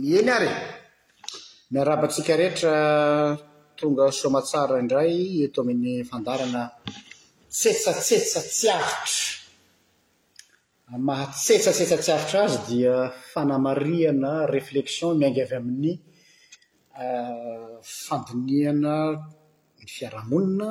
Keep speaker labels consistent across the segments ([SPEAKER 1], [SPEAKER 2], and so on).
[SPEAKER 1] Miely ary e! Miarahaba antsika rehetra tonga soamatsara indray eto amin'ny fandaharana Tsetsatsetsa tsy avotra. Amin'ny maha tsetsatsetsa tsy avotra azy dia fanamarihana réflexion miainga avy amin'ny fandinihana ny fiarahamonina,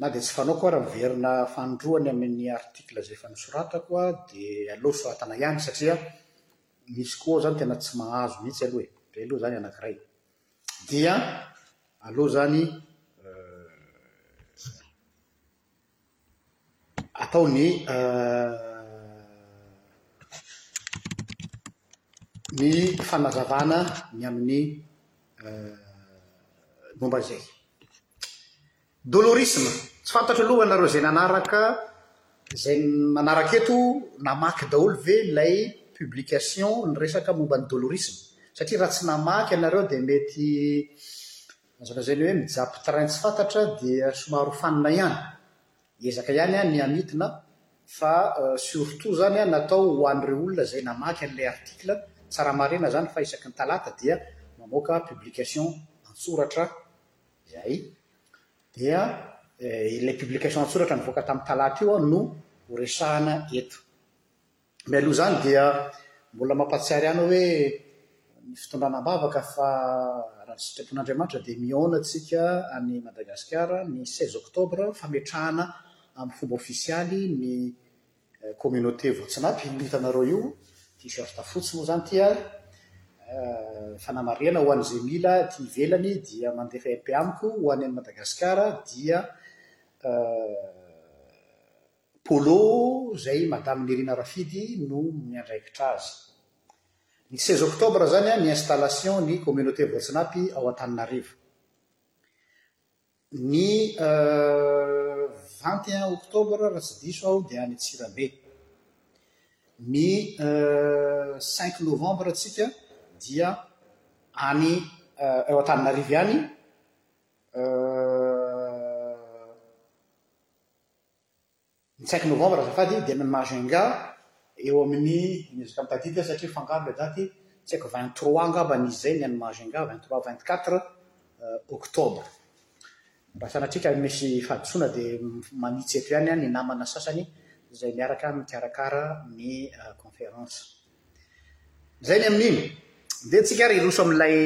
[SPEAKER 1] Na dia tsy fanaoko ara miverina fanindroany amin'ny article izay efa nosoratako aho dia aleo soratana ihany satria misy koa aho zany tena tsy mahazo mihitsy aloha e! Rey aloha zany anakiray dia aleo zany atao ny ny fanazavana ny amin'ny momba izay. Dolorisme, tsy fantatro aloha anareo izay nanaraka izay manaraka eto namaky daholo ve ilay publication niresaka momba ny dolorisme satria raha tsy namaky ianareo dia mety azo lazaina hoe mijapy train tsy fantatra dia somary ho fanina ihany. Miezaka ihany aho ny hanidina fa surtout zany natao ho an'ireo olona izay namaky an'ilay article, tsara marina zany fa isaky ny talata dia mamoaka publication an-tsoratra izahay dia ilay publication an-tsoratra nivoaka tamin'ny talata io no horesahana eto. Mialoha izany dia mbola mampahatsiary anao hoe ny fitondrana am-bavaka fa raha ny sitrapon'Andriamanitra dia mihaona tsika any Madagasikara ny seize octobre fametrahana amin'ny fomba ofisialy ny communauté Voatsinapy, io hitanareo io, t-shirt fotsy moa izany ity ary fanamarihana ho an'izay mila aty ivelany dia mandefa MP amiko ho any an'i Madagasikara dia Polo izay Madame Nirina Rafidy no miandraikitra azy. Ny seize octobre izany ny installation ny communauté voatsinapy ao Antananarivo. Ny vingt et un octobre raha tsy diso aho dia any Antsirabe. Ny cinq novembre tsika dia any ao Antananarivo ihany. Ny cinq novembre azafady dia ny Majunga eo amin'ny miezaka mitadidy aho satria fangaro ilay daty, tsy haiko vingt trois angamba ny izay ny an'ny Majunga, vingt trois, vingt quatre octobre. Raha sanatria ka misy fahadisoana dia manitsy eto ihany ny namana sasany izay miaraka mikarakara ny conférence. Izay ny amin'iny. Dia tsika ary hiroso amin'ilay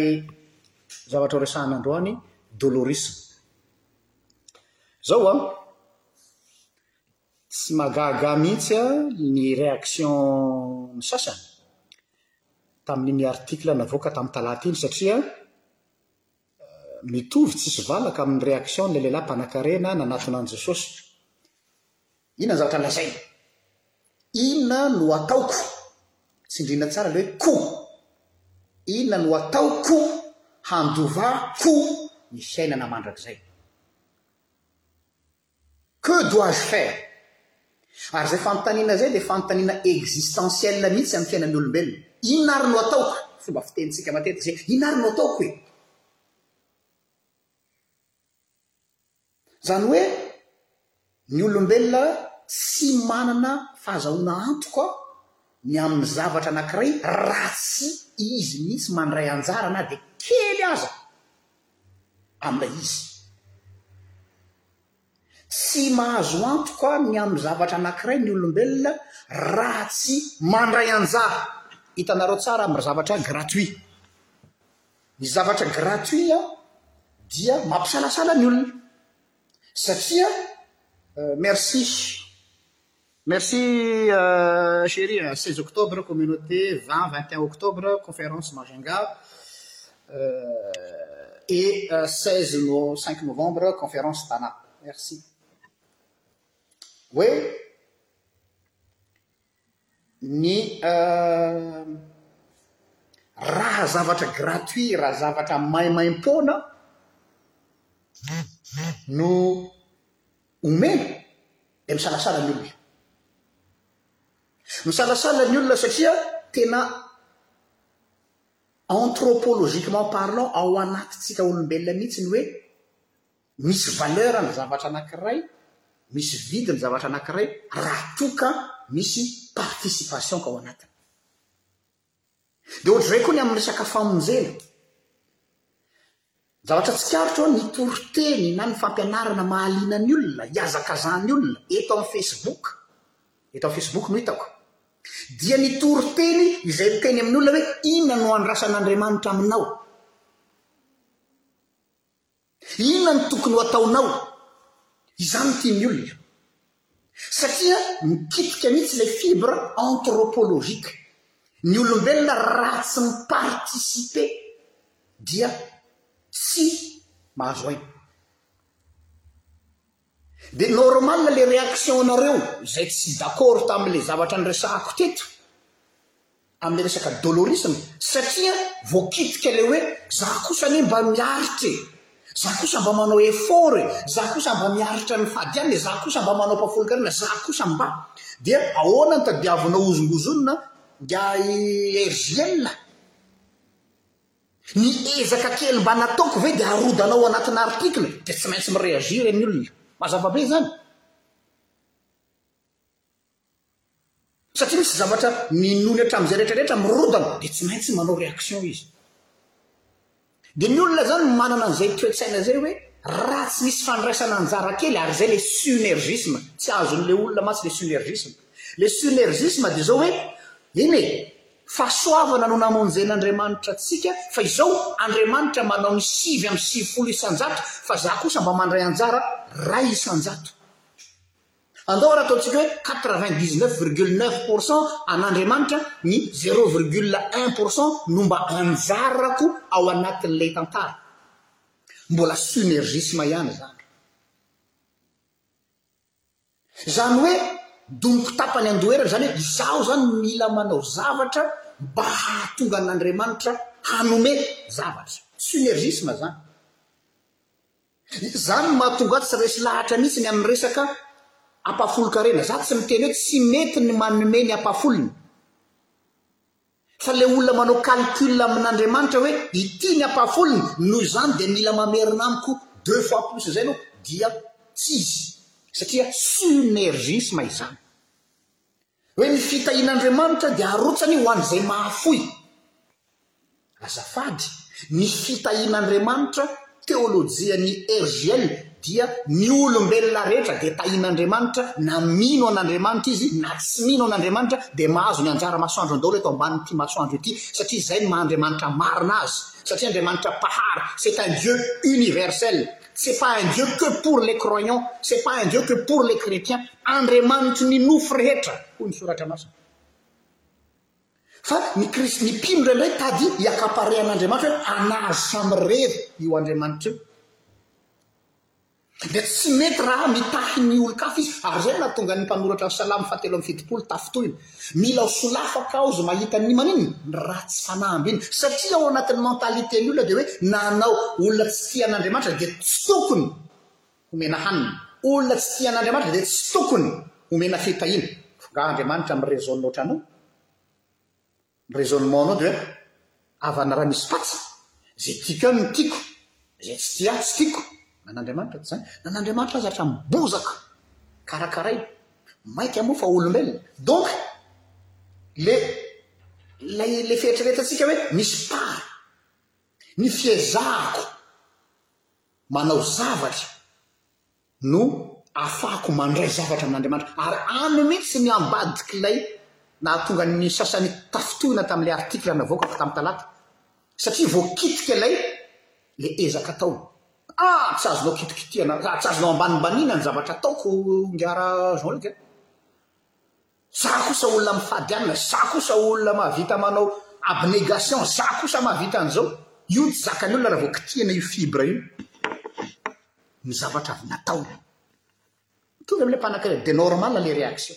[SPEAKER 1] zavatra horesahana androany, dolorisme. Zao an, tsy mahagaga ahy mihitsy ny réactions-n'ny sasany tamin'iny article navoaka tamin'ny talata iny satria mitovy tsisy valaka amin'ny réaction-n'ilay lehilahy mpanankarena nanatona an'i Jesosy. Inona ny zavatra lazainy? Inona no ataoko? Tsindriana tsara ilay hoe ko. Inona no ataoko handovako ny fiainana mandrakizay? Que dois-je faire? Ary izay fanontaniana izay dia fanontaniana existentiel mihitsy amin'ny fiainan'ny olombelona. Inona ary no ataoko? Fomba fitenintsika matetika izay, inona ary no ataoko e? Izany hoe ny olombelona tsy manana fahazahoana antoka ny amin'ny zavatra anankiray raha tsy izy mihitsy mandray anjara na dia kely aza amin'ilay izy. Tsy mahazo antoka ny amin'ny zavatra anankiray ny olombelona raha tsy mandray anjara. Hitanareo tsara amin'ny zavatra gratuit. ny zavatra gratuit an dia mampisalasala ny olona satria euh, merci merci euh, chéria euh, seize octobre communauté vingt vigte un octobre conférence magenga euh, et seize o cinq novembre conférence tana merci oe ny raha zavatra gratuit, raha zavatra maimaim-poana no omena dia misalasala ny olona. Misalasala ny olona satria tena anthropologiquement parlant ao anatintsika olombelona mihitsy ny hoe Misy valeur ny zavatra anankiray, misy vidiny ny zavatra anankiray raha toa ka misy participation ka ao anatiny. Dia ohatr'izay koa ny amin'ny resaka famonjena. Zavatra tsikaritro ny toriteny na ny fampianarana mahaliana ny olona, hihazakazahan'ny olona, eto amin'ny Facebook, eto amin'ny Facebook no hitako, dia ny toriteny izay miteny amin'ny olona hoe inona no andrasan'Andriamanitra aminao. Inona no tokony ho ataonao? Izany no tian'ny olona. Satria mikitika mihitsy ilay fibre anthropologique. Ny olombelona raha tsy mi-participer dia tsy mahazo aina. Dia normal le réaction anareo izay tsy d'accord tamin'ilay zavatra niresahako teto amin'ny resaka dolorisme satria voakitika ilay hoe za kosa anie mba miaritra e, za kosa mba manao effort e, za kosa mba miaritra ny fadiana e, za kosa mba manao mpafolon-karena, za kosa mba. Dia ahoana ny tadiavinao hozongozonina ingahy Hergiel? Ny ezaka kely mba nataoko ve dia arodana ao anatina article dia tsy maintsy mi-reagir ny olona? Mazava be izany. Satria misy zavatra ninoany hatramin'izay rehetra rehetra mirodana dia tsy maintsy manao reaction izy. Dia ny olona izany manana an'izay toe-tsaina izay hoe raha tsy misy fandraisana anjara kely ary izay ilay synergisme, tsy azon'ilay olona mantsy ilay synergisme. Ilay synergisme dia izao hoe, eny e, Fahasoavana no namonjen'Andriamanitra antsika, fa izao, Andriamanitra manao ny sivy amby sivifolo isan-jato, fa za kosa mba mandray anjara ray isan-jato. Andao ary ataontsika hoe quatre-vingt-dix-neuf virgule neuf pour cent an'Andriamanitra, ny zéro virgule un pour cent no mba anjarako ao anatin'ilay tantara. Mbola synergisme ihany izany. Izany hoe domiko tapany an-doerana, izany hoe izaho izany no mila manao zavatra mba hahatonga an'Andriamanitra hanome zavatra. Synergisme izany. Izany no mahatonga ahy tsy resy lahatra mihitsy ny amin'ny resaka ampahafolon-karena. Izaho tsy miteny hoe tsy mety ny manome ny ampahafolony. Fa ilay olona manao calcul amin'Andriamanitra hoe ity ny ampahafolony, noho izany dia mila mamerina amiko deux fois plus izay aloha dia tsy izy, satria synergisme izany. Hoe ny fitahian'Andriamanitra dia arotsany ho an'izay mahafoy. Azafady, ny fitahian'Andriamanitra. Teolojian'i Hergel dia ny olombelona rehetra dia tahin'Andriamanitra, na mino an'Andriamanitra izy na tsy mino an'Andriamanitra dia mahazo ny anjara masoandrony daholo eto ambanin'ity masoandro ity satria izay no maha Andriamanitra marina azy satria Andriamanitra Mpahary c'est un Dieu universel c'est pas un Dieu que pour les croyants c'est pas un Dieu que pour les chrétiens Andriamanitry ny nofo rehetra hoy ny soratra masina Fa ny Kristy, ny mpino indraindray tady hiakam-parehan'Andriamanitra hoe hanazo samirery io Andriamanitra io. Dia tsy mety raha mitahy ny olon-kafa izy. Ary izay no nahatonga ny mpanoratra ny Salamo fahatelo amby fitopolo tafintohina, Mila ho solafaka aho zo mahita ny maninona? Ny ratsy fanahy ambinina. Satria ao anatin'ny mentalité-ny olona dia hoe na hanao olona tsy tia an'Andriamanitra dia tsy tokony homena hanina. Olona tsy tia an'Andriamanitra dia tsy tokony homena fitahiana. Nga Andriamanitra mi-raisonne otranao? Ny raisonnement-nao dia hoe, havana raha misy patsa, izay tiako eo no tiako, izay tsy tia ahy tsy tiako. Nan'Andriamanitra tsy izany. Nan'Andriamanitra azy hatramin'ny bozaka, karakaraina. Mainka moa fa olombelona. Donc, le, ilay, ilay fieritreretantsika hoe misy part, ny fiezahako, manao zavatra no afahako mandray zavatra amin'Andriamanitra, ary any mihitsy ny ambadik'ilay nahatonga ny sasany tafintohina tamin'ilay article navoakako tamin'ny talata, satria voakitika ilay ilay ezaka ataony. Ah! tsy azonao kitikitihana, ah, tsy azonao ambanimbaniana ny zavatra ataoko, Ngara Jean-Luc eh. Za kosa olona mifady alina, za kosa olona mahavita manao abnegation, za kosa mahavita an'izao. Io tsy zakan'ny olona raha vao kitihina io fibre io ny zavatra avy nataony. Mitovy amin'ilay mpanakarena, dia normal ilay réaction.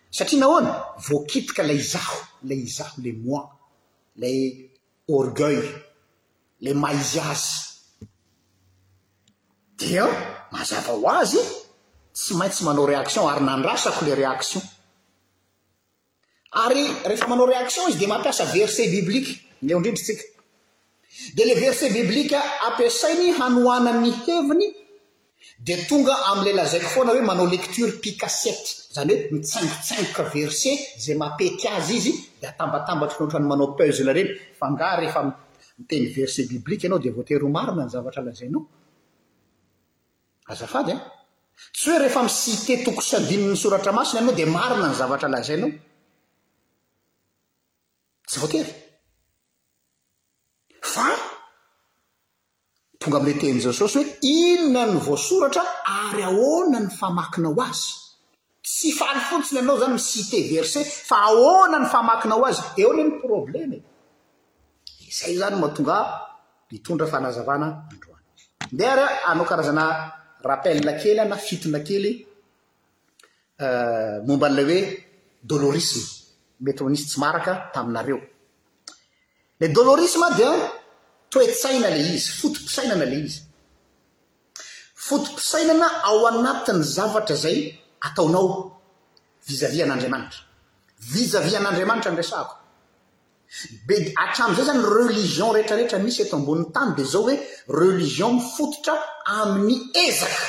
[SPEAKER 1] Satria nahoana? Voakitika ilay izaho, ilay izaho, ilay moi, ilay orgueil, ilay maha izy azy. Dia mazava ho azy, tsy maintsy manao réaction ary nandrasako ilay réaction. Ary rehefa manao réaction izy dia mampiasa verset biblique, ny eo indrindritsika. Dia ilay verset biblique ampiasainy hanohanany ny heviny Dia tonga amin'ilay lazaiko foana hoe manao lecture pi cassette, izany hoe mitsaingotsaingoka verset izay mapeky azy izy dia atambatambatry ny ohatran'ny manao puzzle ireny, fa angaha rehefa miteny verset biblique ianao dia voatery ho marina ny zavatra lazainao? Azafady an! Tsy hoe rehefa mi-citer toko sy andinin'ny soratra masina ianao dia marina ny zavatra lazainao. Tsy voatery. Fa Tonga amin'ilay tenin'i Jesosy hoe, Inona no voasoratra ary ahoana ny famakinao azy? Tsy faly fotsiny ianao izany mi-citer verset fa ahoana ny famakinao azy? Eo anie ny probleme e! Dia izay izany no mahatonga ahy hitondra fanazavana androany. Ndeha ary aho hanao karazana rappel kely na fitona kely. momba an'ilay hoe dolorisme mety ho nisy tsy maraka taminareo. Ilay dolorisme dia toe-tsaina ilay izy, foto-pisainana ilay izy. Foto-pisainana ao anatin'ny zavatra izay ataonao vis-à-vis an'Andriamanitra. Vis-à-vis an'Andriamanitra ny resahako. Be hatramin'izay izany religion rehetrarehetra misy eto ambonin'ny tany dia izao hoe religion mifototra amin'ny ezaka.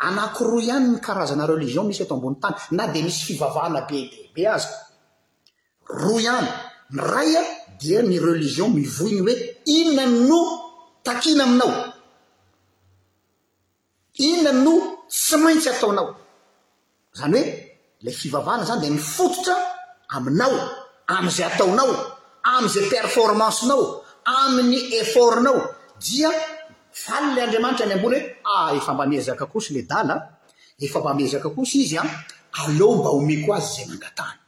[SPEAKER 1] Anankiroa ihany ny karazana religion misy eto ambony tany, na dia misy fivavahana be dia be aza. Roa ihany, ny ray a dia ny religion mivoy ny hoe inona no takiana aminao, inona no tsy maintsy ataonao. Izany hoe ilay fivavahana izany dia mifototra aminao, amin'izay ataonao, amin'izay performance-nao, amin'ny effort-nao. Dia faly ilay Andriamanitra any ambony hoe, ah efa mba miezaka kosa ilay dala an, efa mba miezaka kosa izy an, aleo mba omeko azy izay nangatahany.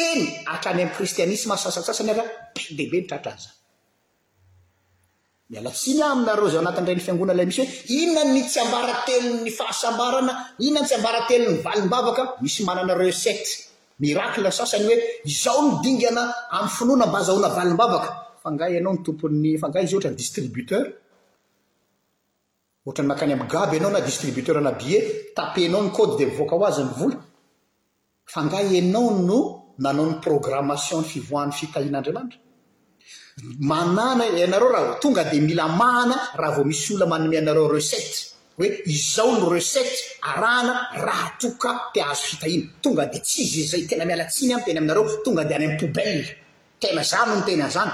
[SPEAKER 1] Eny, hatrany amin'ny kristianisma sasantsasany ary be dia be ny tratran'izany. Miala tsiny aho aminareo izay ao anatin'ireny fiangonana ilay misy hoe inona ny tsiambaratelon'ny fahasambarana, inona ny tsiambaratelon'ny valim-bavaka, misy manana recette miracle ny sasany hoe izao no dingana amin'ny finoana mba azahoana valim-bavaka, fa angaha ianao no tompon'ny, fa angaha izy io ohatran'ny distributeur? Otrany makany am gab enao na distributeur ana billet, tapenao ny code dia mivoaka ho azy ny vola, fa nga enao no nanao ny programmation ny fivoahan'ny fitahiana Andriamanitra? Manana ianareo raha tonga dia mila mahana raha vao misy olona manome anareo recette hoe izao ny recette arahana raha toa ka te ahazo fitahiana, tonga dia tsy izy izay, tena miala tsiny aho miteny aminareo, tonga dia any am poubelle, tena za no miteny an'izany.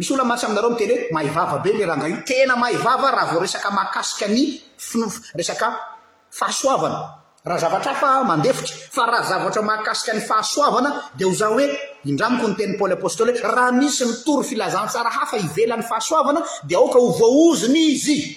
[SPEAKER 1] Misy olona mantsy aminareo miteny hoe mahay vava be le rangah io, tena mahay vava raha vao resaka mahakasika ny resaka fahasoavana, raha zavatra hafa mandefitra fa raha zavatra mahakasika ny fahasoavana dia ho zany hoe indramiko ny tenin'i Paoly Apostoly hoe raha misy mitory filazantsara hafa ivelan'ny fahasoavana dia aoka ho voaozona izy.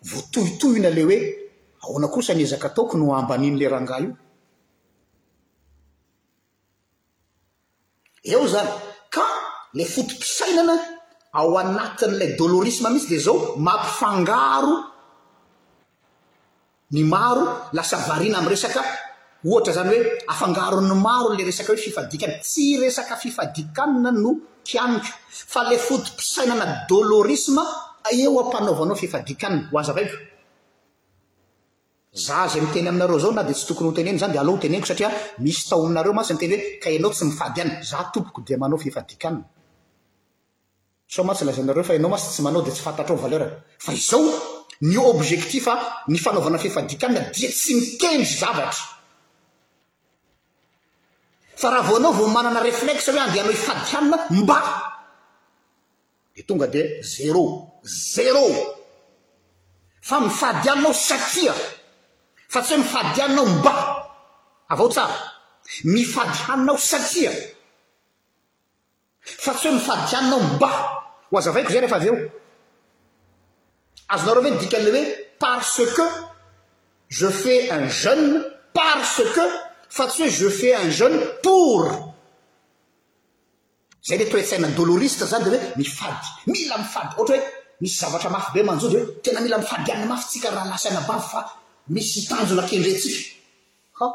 [SPEAKER 1] voatohitohina le hoe ahoana kosa ny ezaka ataoko no ambaniany le rangahy io. Eo zany ka le foto-pisainana ao anatin'ilay dolorisme mihitsy dia zao mampifangaro ny maro lasa variana amin'ny resaka Ohatra izany hoe afangaron'ny maro ilay resaka hoe fifadikan, tsy resaka fifadikanna no kianiko fa ilay foto-pisainana dolorisme eo ampanaovanao fifadikan, ho azavaiko. Za izay miteny aminareo izao na dia tsy tokony ho tenenina izany dia aleo ho teneniko satria misy tao aminareo mantsy miteny hoe ka ianao tsy mifady an, za tompoko dia manao fifadikan. Sao mantsy lazainareo fa ianao mantsy tsy manao dia tsy fantatrao ny valeur. Fa izao ny objectif ny fanaovana fefadikana dia tsy mitendry zavatra. Fa raha vao ianao vao manana reflexe hoe andeha hanao ifadikana mba dia tonga dia zero. Zero. Fa mifady ihany ianao satria fa tsy hoe mifady ihany ianao mba. Avao tsara. Mifady hanina aho satria. Fa sao nifadikanina aho mba ho azavaiko izay rehefa avy eo. Azonareo ve ny dikan'ilay hoe parce que je fais un jeune parce que fa tsy hoe je fais un jeune pour. Izay ilay toe-tsaina doloriste izany dia hoe mifady, mila mifady. Ohatra hoe misy zavatra mafy be manjo dia hoe tena mila mifadianina mafy tsika raha lahy sy anabavy fa misy tanjona kendrentsika. Hah.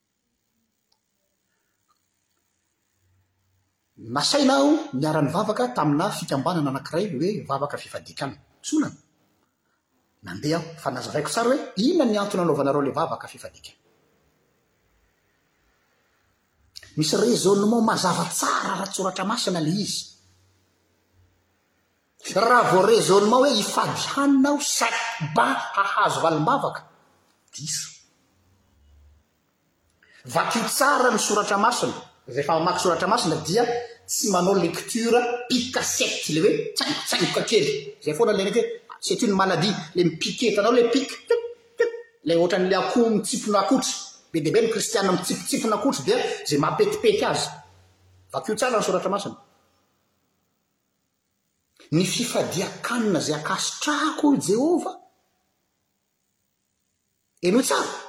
[SPEAKER 1] Nasaina aho niara-nivavaka taminà fikambanana anankiray hoe Vavaka Fifadiakana. Tsolana! Nandeha aho, fa nazavaiko tsara hoe inona ny antony anaovanareo ilay Vavaka Fifadiakana. Misy raisonnement mazava tsara ara-tsoratra masina ilay izy. Raha vao raisonnement hoe hifady hanina aho sa ba hahazo valim-bavaka? Diso. Vakio tsara ny soratra masina. Rehefa mamaky soratra masina dia tsy manao lecture pique cassette, ilay hoe tsaingotsaingoka kely. Izay foana ilay mety hoe c'est une maladie, ilay mi-piquer, hitanao ilay pique, pique, pique, ilay ohatran'ilay akoho mitsipona akotry. Be dia be ny kristiana mitsipitsipona akotry dia izay mampetipety azy. Vakio tsara ny soratra masina. ny fifadian-kanina izay ankasitrahako, hoy Jehovah. Henoy tsara,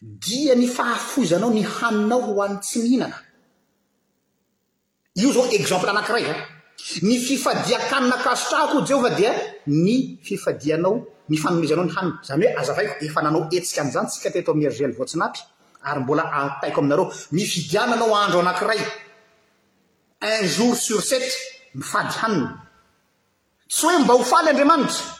[SPEAKER 1] Dia ny fahafoizanao ny haninao ho an'ny tsy mihinana. Io izao exemple anankiray. Eh? Ny fifadian-kanina ankasitrahako, hoy Jehovah, dia ny fifadianao, ny fanomezanao ny hanina. Izany hoe, azavaiko, efa nanao hetsika an'izany isika teto amin'ny RGL Voatsinapy, ary mbola ataiko aminareo. Mifidiana anao andro anankiray. Un jour sur sept mifady hanina. Tsy hoe mba ho faly Andriamanitra,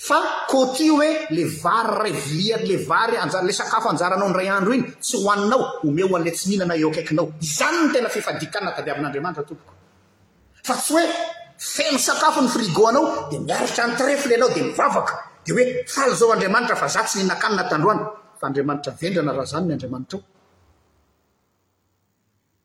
[SPEAKER 1] fa coty hoe le vary iray vilia le vary anjara le sakafo anjaranao indray andro iny tsy hohaninao omeo anle tsy mihinana eo akaikinao izany no tena fifadiakana tadiavin'Andriamanitra tompoko fa tsy hoe feno sakafo ny frigo anao de miaritra ny trefle ianao de mivavaka de hoe faly zao Andriamanitra fa za tsy ninakanina tandroany fa Andriamanitra vendrana raha zany ny Andriamanitrao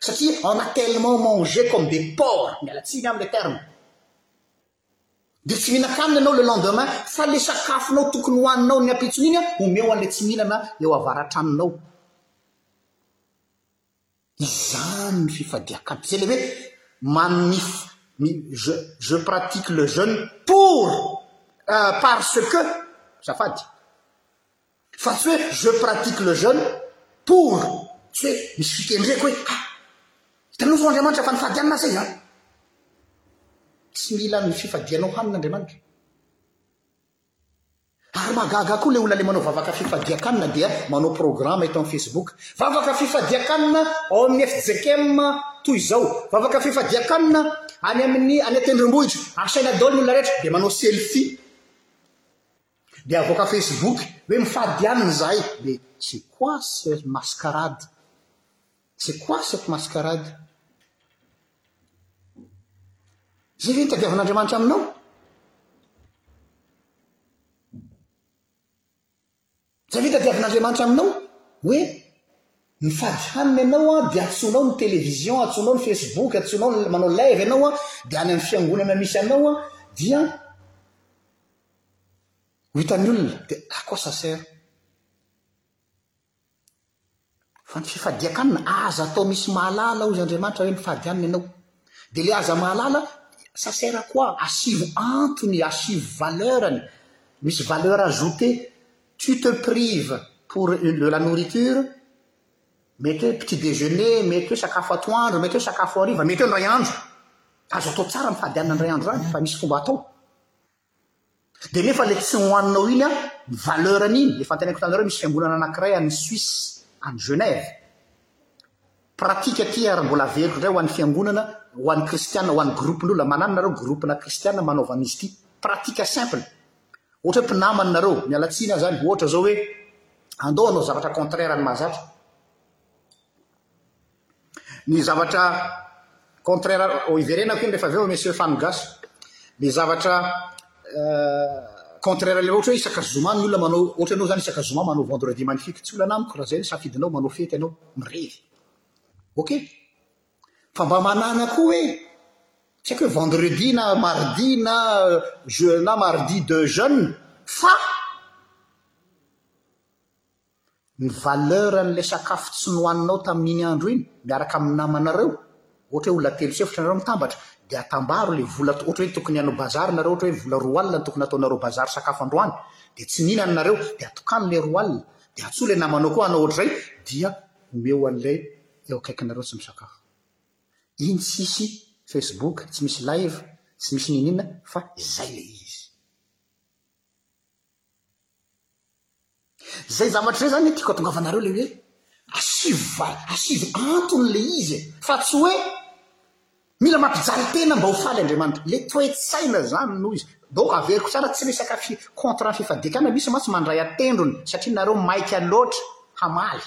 [SPEAKER 1] satria on a tellement mangé comme des porcs, miala tsiny aminy le terme, dia tsy mihinan-kanina ianao le lendemain fa le sakafonao tokony hohaninao ny ampitsony iny omeo an'ilay tsy mihinana eo avaratranonao. Izany ny fifadian-kanina, izay ilay hoe manif je, je pratique le jeune pour euh, parce que, azafady. Fa tsy hoe je pratique le jeune pour tsy hoe misy fikendreko hoe ha! Hitanao izao Andriamanitra fa nifady hanina aza izy an! Tsy mila ny fifadianao hanina Andriamanitra. Ary mahagaga koa ilay olona ilay manao vavaka fifadian-kanina dia manao programa eto amin'ny Facebook. Vavaka fifadian-kanina ao amin'ny FJKM toy izao. Vavaka fifadian-kanina any amin'ny any an-tendrombohitra. Asaina daholo ny olona rehetra dia manao selfie. Dia avoaka facebook hoe mifady hianina izahay dia c'est quoi cette mascarade? C'est quoi cette mascarade? Izay ve no tadiavan'Andriamanitra aminao? Izay ve no tadiavin'Andriamanitra aminao? Hoe mifady hanina ianao an, dia atsoinao ny télévision, atsoinao ny facebook, atsoinao ny manao live ianao an, dia any amin'ny fiangonana misy anao an, dia Ho hitan'ny olona dia à quoi ça sert? Fa ny fifadian-kanina, aza atao misy mahalala hozy Andriamanitra hoe mifady hanina ianao. Dia ilay aza mahalala, ça sert à quoi? Asivo antony, asivo valeur-ny. Misy valeur ajoutée. Tu te prives pour de la nourriture, mety hoe petit déjeuner, mety hoe sakafo atoandro, mety hoe sakafo hariva, mety hoe indray andro. Azo atao tsara mifady hanina indray andro izany fa misy fomba atao. Dia nefa ilay tsy nohaninao iny an, ny valeur an'iny, efa noteny ko taminareo misy fiangonana anakiray any Suisse, any Genève. Pratique aty ary mbola averiko indray ho an'ny fiangonana, ho an'ny kristiana, ho an'ny groupe-n'olona, manana nareo groupe-na kristiana manaova an'izy ity, pratique simple. Ohatra hoe mpinamana nareo, miala tsiny an zany, ohatra zao hoe andao hanao zavatra contraire ny mahazatra. Ny zavatra contraire oh, hiverenako iny rehefa avy eo monsieur Fano Gasy. Ny zavatra contraire ilay ohatra hoe isaka zoma ny olona manao ohatra ianao izany isaka zoma manao vendredi magnifique tsy olana amiko raha izay ny safidinao manao fety ianao mirevy. Ok? Fa mba manana koa hoe tsy haiko hoe vendredi na mardi na na mardi de jeune fa ny valeur an'ilay sakafo tsy nohaninao tamin'iny andro iny miaraka amin'ny namanareo, ohatra hoe olona telo sy efatra nareo mitambatra, dia atambaro ilay vola, ohatra hoe tokony hanao bazary nareo, ohatra hoe vola roa alina no tokony hataonareo bazary sakafo androany, dia tsy nihinana nareo, dia atokano ilay roa alina, dia antsoy ilay namanao koa hanao ohatr'izay, dia omeo an'ilay eo akaikinareo tsy misakafo. Iny tsisy Facebook, tsy misy live, tsy misy n'inon'inona fa izay ilay izy. Zay zavatra zay zany tiako atongavanareo le hoe asivo asivo antony le izy e fa tsy hoe mila mampijaly tena mba ho faly Andriamanitra le toe-tsaina zany no izy donc averiko tsara tsy resaka fi contre ny fifadiakana misy mantsy mandray atendrony satria nareo maika loatra hamaly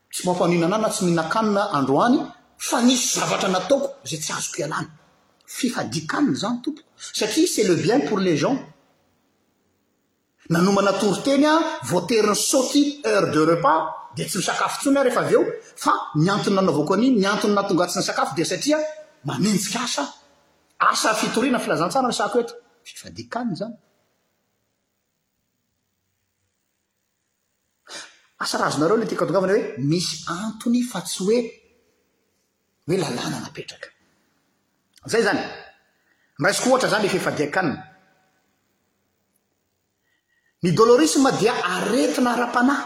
[SPEAKER 1] Tsy mahafaha nihinana na tsy mihinan-kanina androany fa nisy zavatra nataoko izay tsy azoko ialana. Fifadian-kanina izany tompoko satria c'est le bien pour les gens. Nanomana toriteny aho, voatery nisaoty heure de repas dia tsy misakafo intsony aho rehefa avy eo fa ny antony nanaovako an'iny, ny antony nahatonga ahy tsy nisakafo dia satria manenjika asa aho. Asa fitoriana, filazantsara resahako eto. Fifadian-kanina izany. Asa raha azonareo ilay tiako atongavana hoe misy antony fa tsy hoe hoe lalàna napetraka. Izay izany. Raisiko ohatra izany rehefa efa dia kanina. Ny dolorisme dia aretina ara-panahy.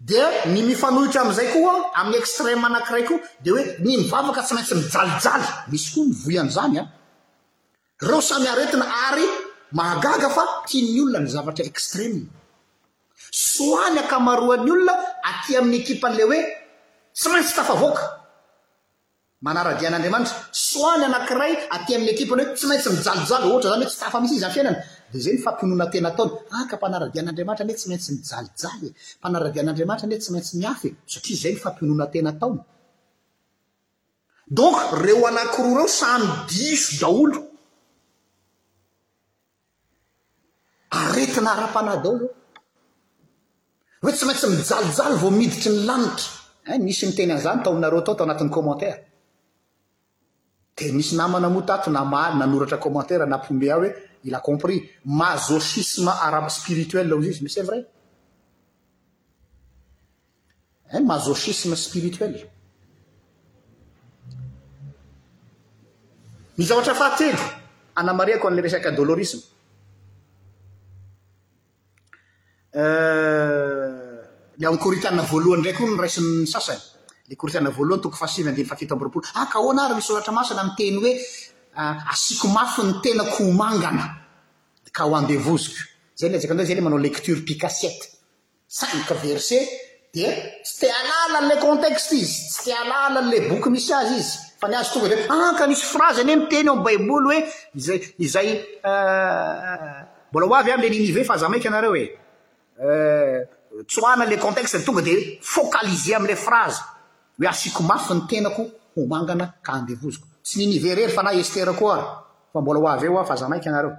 [SPEAKER 1] Dia ny mifanohitra amin'izay koa amin'ny extreme anankiray koa dia hoe ny mivavaka tsy maintsy mijalijaly, misy koa mivoy an'izany an! Ireo samy aretina ary mahagaga fa tian'ny olona ny zavatra extreme. Soit ny ankamaroan'ny olona aty amin'ny ekipan'ilay hoe tsy maintsy tafavoaka. Manara-dia an'Andriamanitra. Soa ny anankiray aty amin'ny ekipany hoe tsy maintsy mijalijalo, ohatra izany hoe tsy tafa mihitsy izy amin'ny fiainana, dia izay ny fampionona tena ataony, ah ka mpanara-dia an'Andriamanitra anie tsy maintsy mijalijaly e, mpanara-dia an'Andriamanitra anie tsy maintsy miafy e, satria izay ny fampionona tena ataony. Donc ireo anankiroa ireo samy diso daholo. Aretina ara-panahy daholo io. Hoe tsy maintsy mijalijaly vao miditry ny lanitra. Hein, nisy niteny an'izany taminareo tao tao anatin'ny commentaire. Dia nisy namana moa tato namaly, nanoratra commentaire nampihomehy ahy hoe il a compris, masochisme ara-spirituel hozy izy, mais c'est vrai. Hein, masochisme spirituel. Ny zavatra fahatelo anamarihako an'ilay resaka dolorisme. Euh, ilay ao Korintiana voalohany indray koa no raisin'ny sasany. Ilay Korintiana voalohany toko fahasivy andiny fahafito amby roapolo. Ah, ka ahoana ary ny soratra masina miteny hoe ah, asiako mafy ny tenako ho mangana ka ho andevoziko. Izay ilay ezaka ndray, izay ilay manao lecture picassiette. Saingy verse dia tsy te halala an'ilay contexte izy, tsy te halala an'ilay boky misy azy izy, fa ny azy tonga dia ah ka nisy phrase anie miteny ao amin'ny baiboly hoe izay izay mbola ho avy aho amin'ilay Ninive fa aza maika ianareo e eh, tsoahana ilay contexte dia tonga dia focaliser amin'ilay phrase hoe asiako mafy ny tenako ho mangana ka andevoziko, tsy Ninive irery fa na Estera koa ary fa mbola ho avy eo aho fa aza maika ianareo.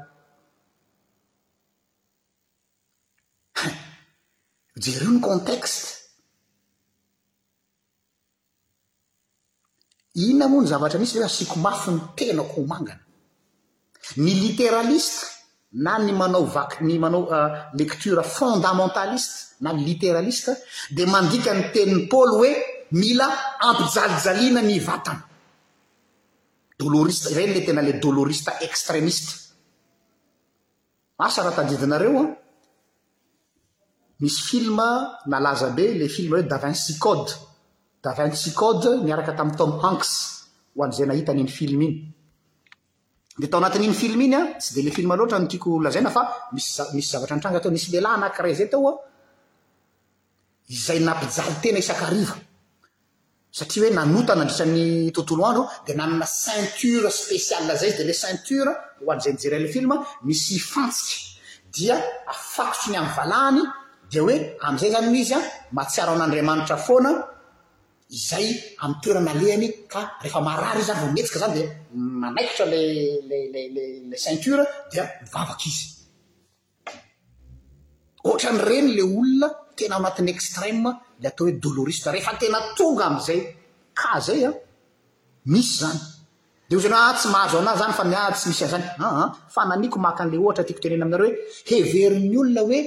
[SPEAKER 1] Hein! Jereo ny contexte. Inona moa ny zavatra misy hoe asiako mafy ny tenako ho mangana? Ny literaliste na ny manao vaky ny manao uh, lecture fondamentaliste na literaliste dia mandika ny tenin'i Paoly hoe mila ampijalijaliana ny vatana. Doloriste ireny le tena le doloriste extremiste. Asa raha tadidinareo an, misy film nalaza be ilay film hoe Da Vinci Code, Da Vinci Code niaraka tamin'i Tom Hanks, ho an'izay nahita an'iny film iny. Dia tao anatin'iny film iny an, tsy dia ilay film loatra no tiako lazaina fa misy misy zavatra nitranga tao, nisy lehilahy anankiray izay tao an, izay nampijaly tena isan-kariva. satria hoe nanota nandritra ny tontolo andro dia nanana ceinture spéciale zay izy dia ilay ceinture ho an'izay mijery an'ilay film misy fantsika dia afakotry ny amin'ny valahany dia hoe amin'izay zany izy a mahatsiaro an'Andriamanitra foana izay amin'ny toerana alehany ka rehefa marary izy a vao mihetsika zany dia manaikitra ilay ilay ilay ilay ceinture dia mivavaka izy Otrany reny le olona tena anatin'ny extreme le atao hoe doloriste refa tena tonga amzay cas zay an misy zany de ozy anao aa tsy mahazo anah zany fa ny ahy tsy misy anzany aa fa naniko maka anle ohatra tiako tenena aminareo hoe heverin'ny olona hoe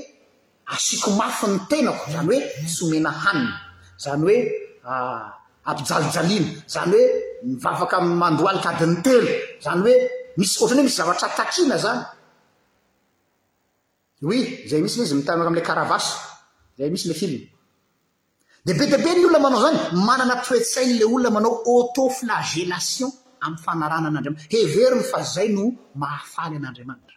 [SPEAKER 1] asiko mafy ny tenako zany hoe tsy omena hanina zany hoe ampijalijaliana zany hoe mivavaka mandohalika adin'ny telo zany hoe misy otrany hoe misy zavatra takiana zany Oui, zay mihitsy le izy mitanora amle caravas, zay mihitsy le film. Dia be dia be ny olona manao zany, manana toe-tsainy le olona manao auto flagellation am fanarahana an'Andriamanitra. Heveriny fa zay no mahafaly an'Andriamanitra.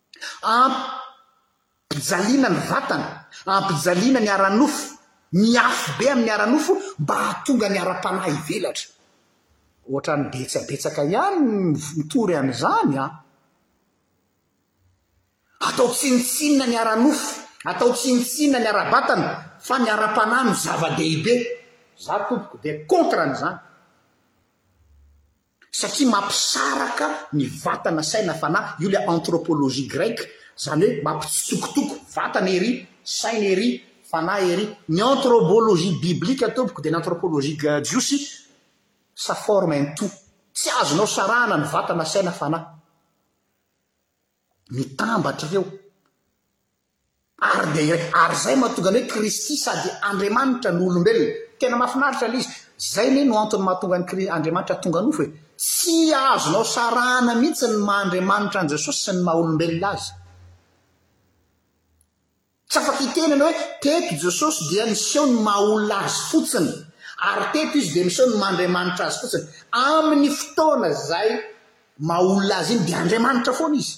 [SPEAKER 1] Ampijaliana ny vatana, ampijaliana ny ara-nofo, miafy be amin'ny ara-nofo mba hahatonga ny ara-panahy hivelatra. Ohatran'ny betsabetsaka ihany ny mitory an'izany an! Atao tsinontsinona ny ara-nofo, atao tsinontsinona ny ara-batana fa ny ara-panahy no zava-dehibe. Izaho tompoko dia contre an'izany. Satria mampisaraka ny vatana, saina, fanahy io ilay anthropologie grecque, izany hoe mampitsitokotoko vatana ery, saina ery, fanahy ery. Ny anthropologie biblique tompoko dia ny anthropologie jiosy, ça forme un tout. Tsy azonao sarahana ny vatana, saina, fanahy. Mitambatra ireo. Ary dia iray. Ary izay no mahatonga an'i hoe Kristy sady Andriamanitra no olombelona. Tena mahafinaritra ilay izy. Izay anie no antony mahatonga an'i Kri, Andriamanitra tonga nofo e. Tsy azonao sarahana mihitsy ny maha Andriamanitra an'i Jesosy sy ny maha olombelona Azy. Tsy afaka hiteny ianao hoe teto Jesosy dia niseho ny maha olona Azy fotsiny, ary teto Izy dia miseho ny maha Andriamanitra Azy fotsiny. Amin'ny fotoana izay maha olona Azy iny dia Andriamanitra foana Izy.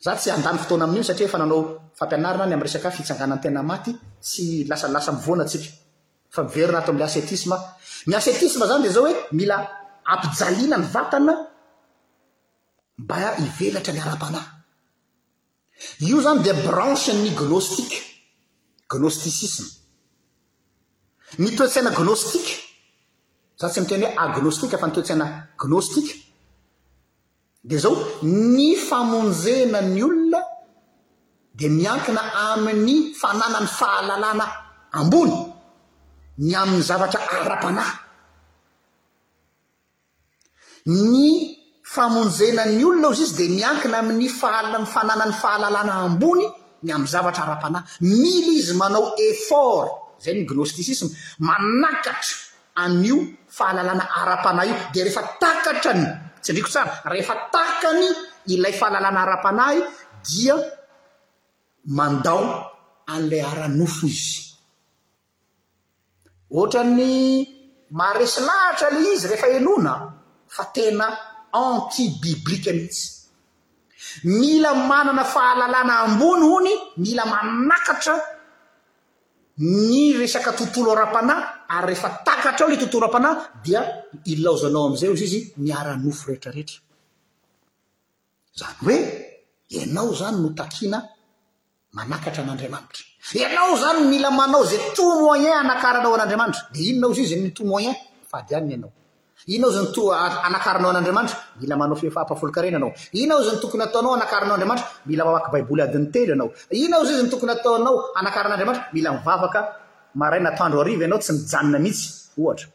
[SPEAKER 1] Za tsy handany fotoana amin'io satria efa nanao fampianarana ny amin'ny resaka fitsanganan'ny tena maty sy lasa lasa mivoana tsika fa miverina ato amin'ilay ascetisme ny ascetisme zany dia zao hoe mila ampijaliana ny vatana mba hivelatra ny ara-panahy io zany dia branche ny gnostique gnosticisme ny toe-tsaina gnostique za tsy miteny hoe agnostique fa ny toe-tsaina gnostique Dia izao, ny famonjena ny olona dia miankina amin'ny fananany fahalalana ambony ny amin'ny zavatra ara-panahy. Ny famonjena ny olona, hoy izy, dia miankina amin'ny fahalany fananany fahalalana ambony ny amin'ny zavatra ara-panahy. Mila izy manao effort, izay ny gnosticisme, manakatra an'io fahalalana ara-panahy io, dia rehefa takatrany, tsindriko tsara, rehefa takany ilay fahalalana ara-panahy dia mandao an'ilay ara-nofo izy. Ohatran'ny maharesy lahatra ilay izy rehefa heloina fa tena anti-biblique mihitsy. Mila manana fahalalana ambony hono, mila manakatra ny resaka tontolo ara-panahy ary rehefa takatra ao ilay tontolo ara-panahy dia ilaozanao amin'izay hozy izy ny ara-nofo rehetra rehetra. Izany hoe ianao izany no takiana manakatra an'Andriamanitra. Ianao izany mila manao izay tout moyen hanakaranao an'Andriamanitra. Dia inona hozy izy ny tout moyen? Fady aminy ianao. Inona ozy no toa anakarinao an'Andriamanitra? Mila manao fihefam-pahafolonkarena ianao. Inona ozy no tokony hataonao anakarinao Andriamanitra? Mila mamaky Baiboly adiny telo ianao. Inona ozy izy no tokony hataonao anakarana Andriamanitra? Mila mivavaka maraina, atoandro, hariva ianao tsy mijanona mihitsy, ohatra.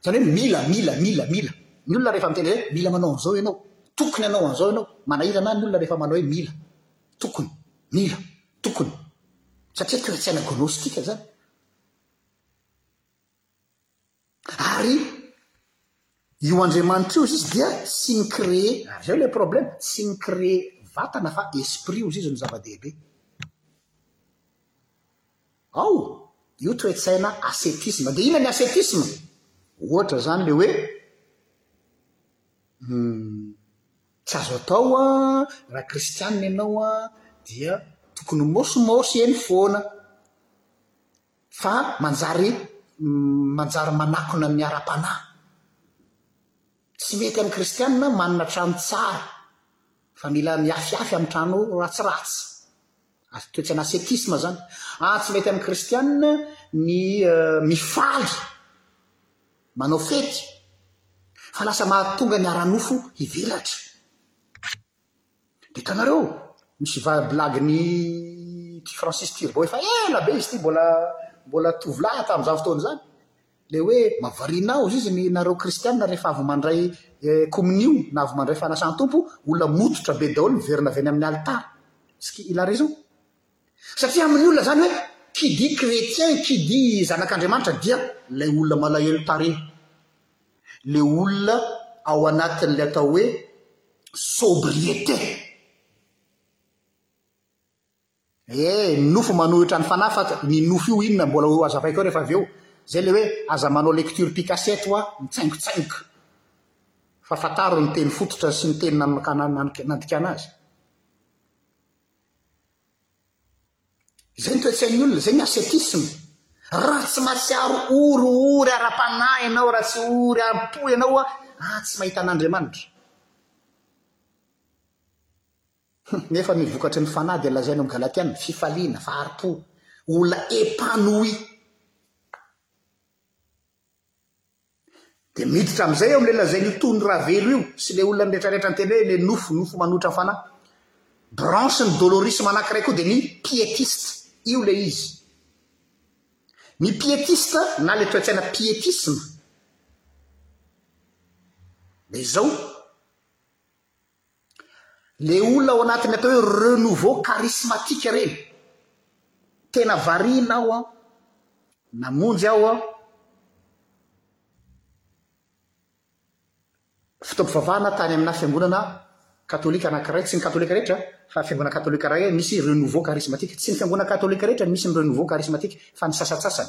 [SPEAKER 1] Izany hoe mila, mila, mila, mila. Ny olona rehefa miteny izay, mila manao an'izao ianao, tokony hanao an'izao ianao. Manahirana ahy ny olona rehefa manao hoe mila, tokony, mila, tokony. Satria toe-tsaina gnostika izany. Ary io Andriamanitra io zizy dia tsy ni-créer, ary zay ilay problème, tsy ni-créer vatana fa esprit io zizy no zava-dehibe. Ao, io toe-tsaina ascétisme. Dia inona ny ascétisme? Ohatra zany le hoe tsy azo atao an, raha kristianina ianao an, dia tokony mosimosy eny foana. Fa manjary manjary manakona ny ara-panahy. Tsy mety amin'ny kristianina manana trano tsara fa mila mihafihafy amin'ny trano ratsiratsy. Toetsaina ascetisme izany. Ary tsy mety amin'ny kristianina ny mifaly, manao fety fa lasa mahatonga ny ara-nofo hivelatra. Hitanareo misy blague ny ty Francis Turbo efa ela be izy ty mbola mbola tovolahy tamin'izany fotoana izany le hoe mavarina ao izy ny nareo kristianina rehefa avy mandray eh, kominio na avy mandray fanasan-tompo olona mototra be daholo miverina avy any amin'ny alitara ski il a raison Satria amin'ny olona izany hoe qui dit chrétien, qui dit zanak'Andriamanitra dia ilay olona malahelo tarehy, ilay olona ao anatin'ilay atao hoe sobriété. Eh, ny nofo manohitra ny fanahy fa ny nofo io inona mbola ho azavaiko eo rehefa avy eo. Izay ilay hoe aza manao lecture picassette hoa, mitsaingotsaingoka. Fa fantaro ny teny fototra sy ny teny nandikana azy. Izay ny toe-tsain'ny olona, izay ny ascetisme. Raha tsy mahatsiaro ory ory ara-panahy ianao, raha tsy ory am-po ianao, ah, tsy mahita an'Andriamanitra. Hum, nefa ny vokatry ny fanahy dia lazaina ao Galatiana, fifaliana, fahari-po, olona épanoui. Dia miditra amin'izay eo amin'ilay lazain'io Tony Ravelo io sy ilay olona retraretra niteny hoe ilay nofo, nofo manohitra fanahy. Branche ny dolorisme anankiray koa dia ny pietiste. Io ilay izy. Ny pietiste na ilay toe-tsaina pietisme dia izao, Le olona ao anatin'ny atao hoe renouveau charismatique reny. Tena variana aho an, namonjy aho an, fotoam-pivavahana tany aminà fiangonana katolika anankiray, tsy ny katolika rehetra fa fiangonana katolika iray misy renouveau charismatique, tsy ny fiangonana katolika rehetra no misy ny renouveau charismatique fa ny sasantsasany.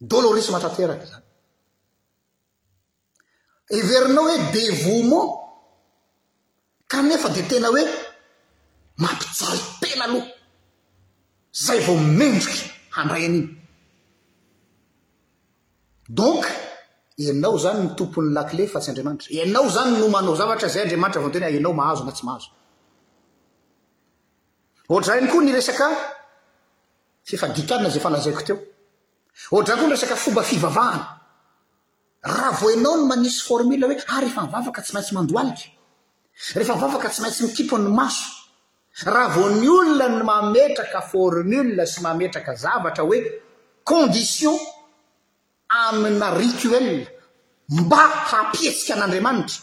[SPEAKER 1] Dolorisma tanteraka izany. Heverinao hoe dévouement kanefa dia tena hoe mampijaly tena aloha. Zay vao mendrika handray an'iny. Donc, ianao zany ny tompon'ny lakile fa tsy Andriamanitra. Ianao zany no manao zavatra zay Andriamanitra vao miteny hoe ianao mahazo na tsy mahazo. Odrainy koa ny resaka fifadian-kanina izay efa lazaiko teo. Odrany koa ny resaka fomba fivavahana. Raha vao ianao no manisy formule hoe ah rehefa mivavaka tsy maintsy mandohalika, rehefa mivavaka tsy maintsy mikipy ny maso, raha vao ny olona no mametraka formule sy mametraka zavatra hoe condition amina rituel mba hampihetsika an'Andriamanitra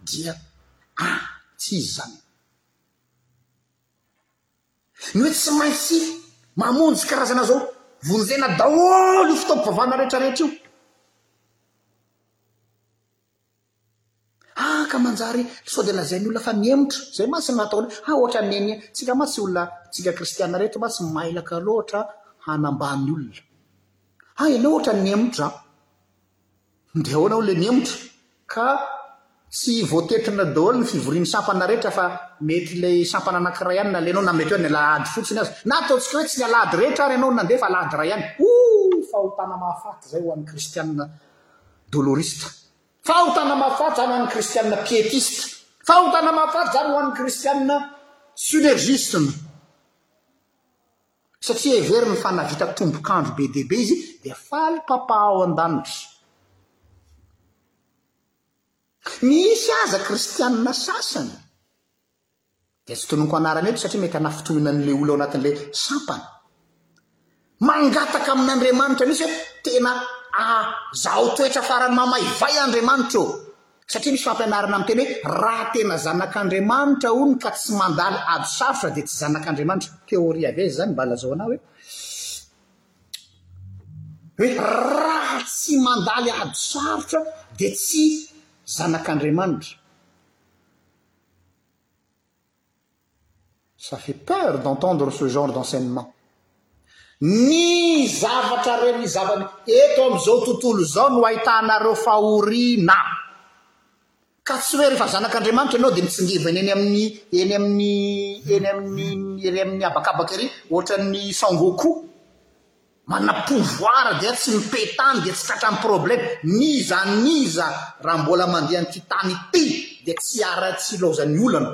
[SPEAKER 1] dia ah tsy izy izany. Ny hoe tsy maintsy mamonjy karazana izao, vonjena daholo io fitaompivavahana rehetra rehetra io. Ah ka manjary sao dia lazain'ny olona fa mihemotra, izay mantsy no nataony, ah ohatra ny neny, tsika mantsy olona, tsika kristiana reto mantsy mailaka loatra hanambany olona, ah ianao ohatra ny mihemotra an. Dia ahoana hono ilay mihemotra? Ka tsy voatetrina daholo ny fivorian'ny sampana rehetra fa mety ilay sampana anankiray ihany no alainao na mety hoe ny alahady fotsiny aza. Na ataontsika hoe tsy ny alahady rehetra ary ianao no nandeha fa alahady iray ihany. Ooh! Fahotana mahafaty izay ho an'ny kristiana dolorista. Fahotana mahafaty izany ho an'ny kristiana pietista. Fahotana mahafaty izany ho an'ny kristiana synergiste. Satria heveriny fa nahavita tombok'andro be dia be izy, dia faly Papa ao an-danitra. Misy aza kristianina sasany, dia tsy tononiko anarana eto satria mety hanafintohina an'ilay olona ao anatin'ilay sampana, mangataka amin'Andriamanitra mihitsy hoe tena azaho toetra farany mamaivay Andriamanitra ô! Satria misy fampianarana miteny hoe raha tena zanak'Andriamanitra hono ka tsy mandala ady sarotra dia tsy zanak'Andriamanitra. Teoria ve izany mba lazao anah hoe hoe raha tsy mandaly ady sarotra dia tsy zanak'Andriamanitra. Ça fait peur d'entendre ce genre d'enseignement. Ny zavatra re ny zava eto amin'izao tontolo izao no ahitanareo fahoriana. Ka tsy hoe rehefa zanak'Andriamanitra ianao dia mitsingevana eny amin'ny eny amin'ny eny amin'ny ery amin'ny habakabaka ery ohatran'ny Son Goku. Manana pouvoir dia tsy mipay tany dia tsy tratran'ny problème n'iza n'iza raha mbola mandeha an'ity tany ity dia tsy ara tsy ilaozan'ny olana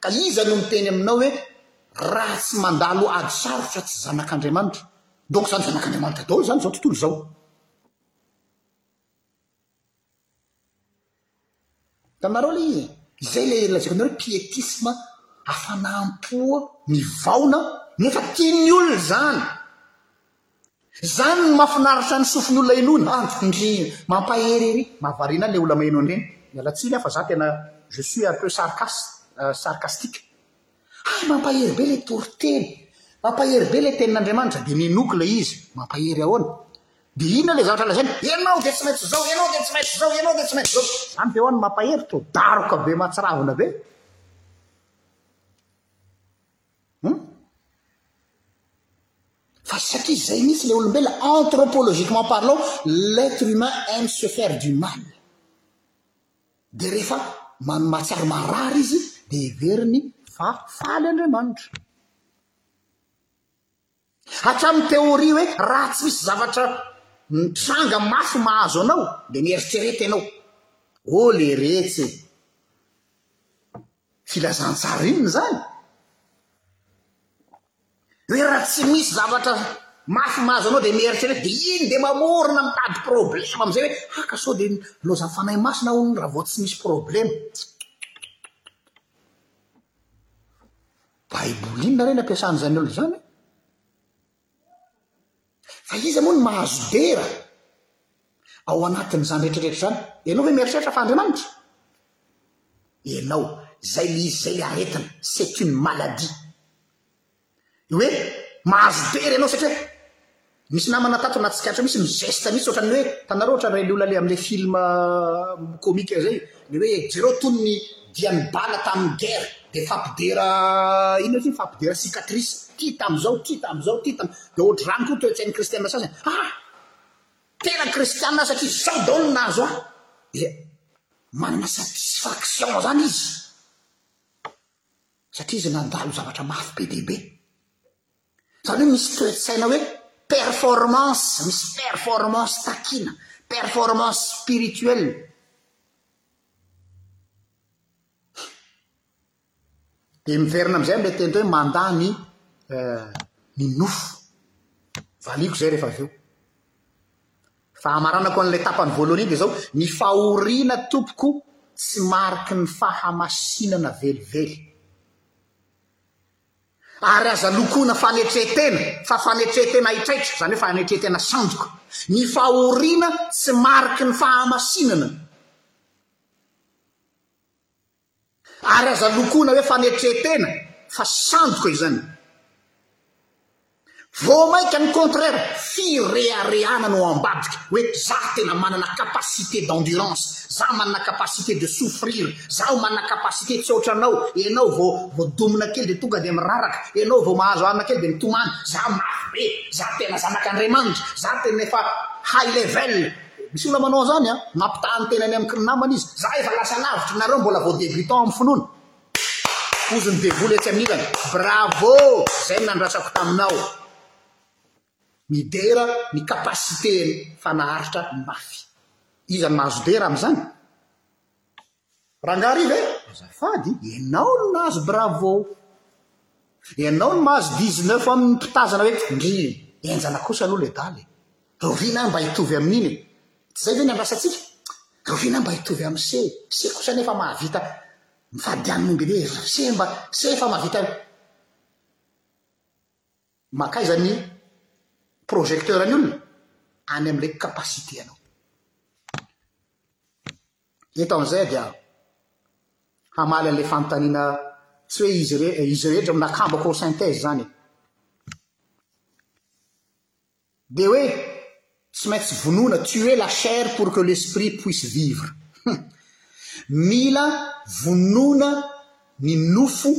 [SPEAKER 1] ka iza no miteny aminao hoe raha tsy mandalo ady sarotra tsy zanak'Andriamanitra donc zany zanak'Andriamanitra daholo zany zao tontolo zao. Hitanareo le izy e? Izay le lazaiko anareo hoe pietisme, hafanam-po mivaona nefa tian'ny olona izany. Izany no mahafinaritra ny sofin'olona henoina, ah ndry mampahery ery, mahavariana le olona maheno an'ireny, miala tsiny aho fa za tena je suis un peu sarcas- sarcastique. Hay mampahery be ilay toriteny, mampahery be ilay tenin'Andriamanitra, dia ninoako ilay izy, mampahery ahoana? Dia inona ilay zavatra lazainy? Ianao dia tsy maintsy izao, ianao dia tsy maintsy izao, ianao dia tsy maintsy izao. Izany ve ho'an mampahery? Toa daroka be mahatsiravina ve? Hum? Fa satria izay mihitsy ilay olombelona, anthropologiquement parlant, l'être humain aime se faire du mal. Dia rehefa manome mahatsiaro marary izy dia heveriny fa faly Andriamanitra. Hatramin'ny teoria hoe raha tsy misy zavatra mitranga mafy mahazo anao dia mieritrereta ianao. Oh leretsy e! Filazantsara inona izany? Hoe raha tsy misy zavatra mafy mahazo anao dia mieritrereta dia iny dia mamorona mitady problema amin'izay hoe haka sao dia lozan'ny Fanahy Masina hono raha vao tsy misy problema. Baiboly inona re nampiasan'izany olona izany? Fa iza moa no mahazo dera ao anatin'izany rehetrarehetra izany? Ianao ve mieritreritra fa Andriamanitra? Ianao, izay le izy, izay le aretina, c'est une maladie. Ny hoe mahazo dera ianao satria misy namana tato nahatsikaritra mihitsy ny geste mihitsy ohatran'ny hoe hitanareo ohatran'ny Ray Liola le amin'ilay film euh, comique izay, Ny hoe jereo tony ny dian'ny bala tamin'ny guerre dia fampidera inona izy io fampidera cicatrice ty tamin'izao ty tamin'izao ty tam dia ohatry izany koa toetsain'ny kristiana sasany ha tena kristiana aho satria izao daholo no nahazo ahy dia manana satisfaction izany izy satria izy nandalo zavatra mafy be dia be Zany hoe misy toe-tsaina hoe performance, misy performance takiana, performance spirituelle. Dia miverina amin'izay amin'ilay teny hoe mandà ny ny nofo. Valiako izay rehefa avy eo. Fa hamaranako an'ilay tapany voalohany iny dia izao, ny fahoriana tompoko tsy mariky ny fahamasinana velively. Ary aza lokoina fanetren-tena fa fanetren-tena haitraitra, izany hoe fanetren-tena sandoka. Ny fahoriana tsy mariky ny fahamasinana. Ary aza lokoina hoe fanetren-tena fa sandoka izany. Vao maika ny contraire, fireharehana no ao ambadika, hoe za tena manana capacité d'endurance, za manana capacité de souffrir, zaho manana capacité tsy otranao, enao vao voadomina kely dia tonga dia miraraka, enao vao mahazo arina kely dia mitomany, za mafy be, za tena zanak' Andriamanitra, za tena efa high level, misy olona manao an'izany an, mampitaha ny tenany amik ny namany izy, za efa lasa lavitry nareo mbola vao debutant am finoana, Pozin'ny devoly etsy anilany. Bravo! Zay no nandrasako taminao. Midera ny capacité ny fa naharitra mafy. Iza no nahazo dera amin'izany? Rangahy Riva e? Azafady, ianao no nahazo bravo. Ianao no mahazo 19 amin'ny mpitazana hoe ndrii. Enjana kosa aloha le daly e. Rahoviana aho mba hitovy amin'iny e? Tsy izay ve ny andrasantsika? Rahoviana aho mba hitovy amin'i se e? Se kosa anie efa mahavita mifadiany momba iny e! Se mba, se efa mahavita Mankaiza ny projecteur ny olona? Any amin'ilay capacité anao. Eto amin'izay dia hamaly an'ilay fanontaniana tsy hoe izy, izy rehetra no nakambako ho synthèse izany e. Dia hoe tsy maintsy vonoina, tuer la chair pour que l'esprit puisse vivre. Hum. Mila vonoina ny nofo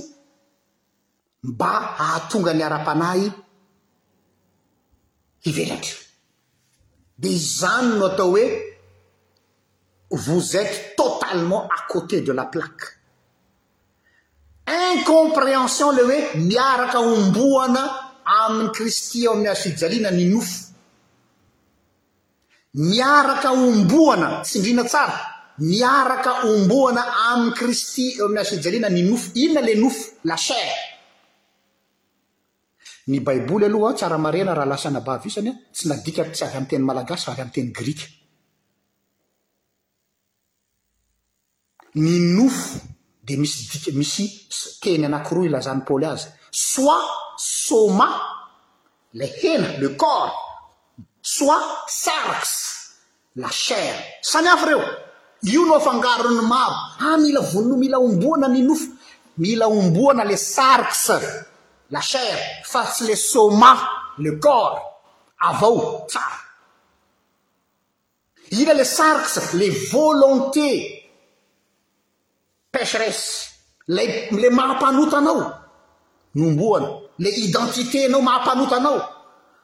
[SPEAKER 1] mba hahatonga ny ara-panahy hivelatra. Dia izany no atao hoe vous êtes totalement à côté de la plaque. Incomprehension le hoe miaraka hombohana aminy Kristy eo amin'ny hazofijaliana ny nofo. Miaraka hombohana, tsindrina tsara, miaraka hombohana aminy Kristy eo amin'ny hazofijaliana ny nofo. Inona le nofo? La chair. Ny baiboly aloha tsara marena raha lasa nabavisany tsy nadikany tsy avy amin'ny teny malagasy fa avy amin'ny teny grika. Ny nofo dia misy dika misy teny anankiroa ilazan'i Paoly azy, soit soma, ilay hena, le corps, soit sarx, la chair. Samy hafa ireo. Io no afangaron'ny maro. Ah, mila vonona, mila homboana ny nofo. Mila homboana le sarx, la chair, fa tsy le soma, le corps. Avao tsara. Ila le sarx, le volonté pecheresse, lay le maha-mpanota anao, nomboana, le identité nao maha-mpanota anao,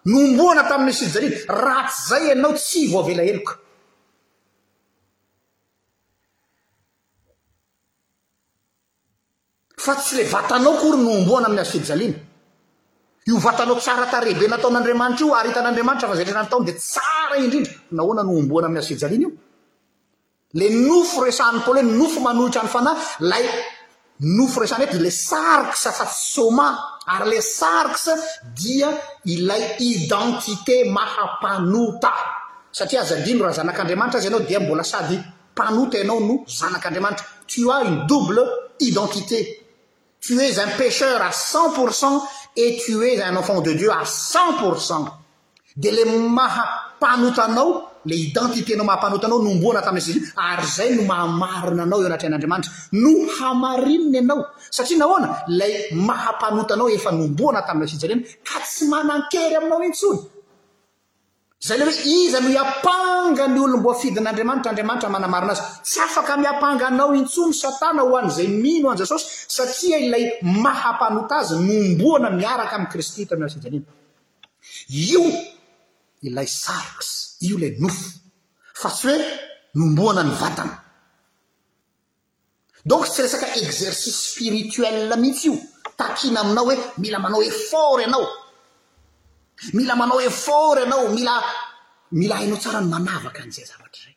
[SPEAKER 1] nomboana tamin'ny Messie Djalil, raha tsy zay ianao tsy voavela heloka. Fa tsy ilay vatanao akory no homboana amin'ny hazo fijaliana. Io vatanao tsara tarehy be nataon'Andriamanitra io ary hitan'Andriamanitra fa izay rehetra nataony dia tsara indrindra. Nahoana no homboana amin'ny hazo fijaliana io? Ilay nofo resahan'i Paoly hoe nofo manohitra ny fanahy, ilay nofo resahana eto dia ilay sarx fa tsy soma, ary ilay sarx dia ilay identité maha-mpanota. Satria aza adino, raha zanak'Andriamanitra aza ianao dia mbola sady Mpanota ianao no zanak'Andriamanitra, tu as une double identité, tu es un pécheur à cent pour cent et tu es un enfant de Dieu à cent pour cent, dia le maha mpanota anao, le identité-nao maha mpanota anao nomboana tamin'i Jésus ary zay no maha marina anao eo anatrehan'Andriamanitra, no hamarinina ianao, satria nahoana, lay maha mpanota anao efa nomboana tamin'ilay fijarena ka tsy manan-kery aminao intsony. Izay ilay hoe, Iza no hiampanga ny olom-boafidin'Andriamanitra? Andriamanitra manamarina azy. Tsy afaka miampanga anao intsony Satana ho an'izay mino an'i Jesosy, satria ilay maha mpanota azy nomboana miaraka amin'i Kristy teo amin'ny fijaliana. Io ilay sarx, io ilay nofo, fa tsy hoe nomboana ny vatana. Donc tsy resaka exercice spirituel mihitsy io, takiana aminao hoe mila manao effort ianao, mila manao effort ianao, mila mila hainao tsara ny manavaka an'izay zavatra izay.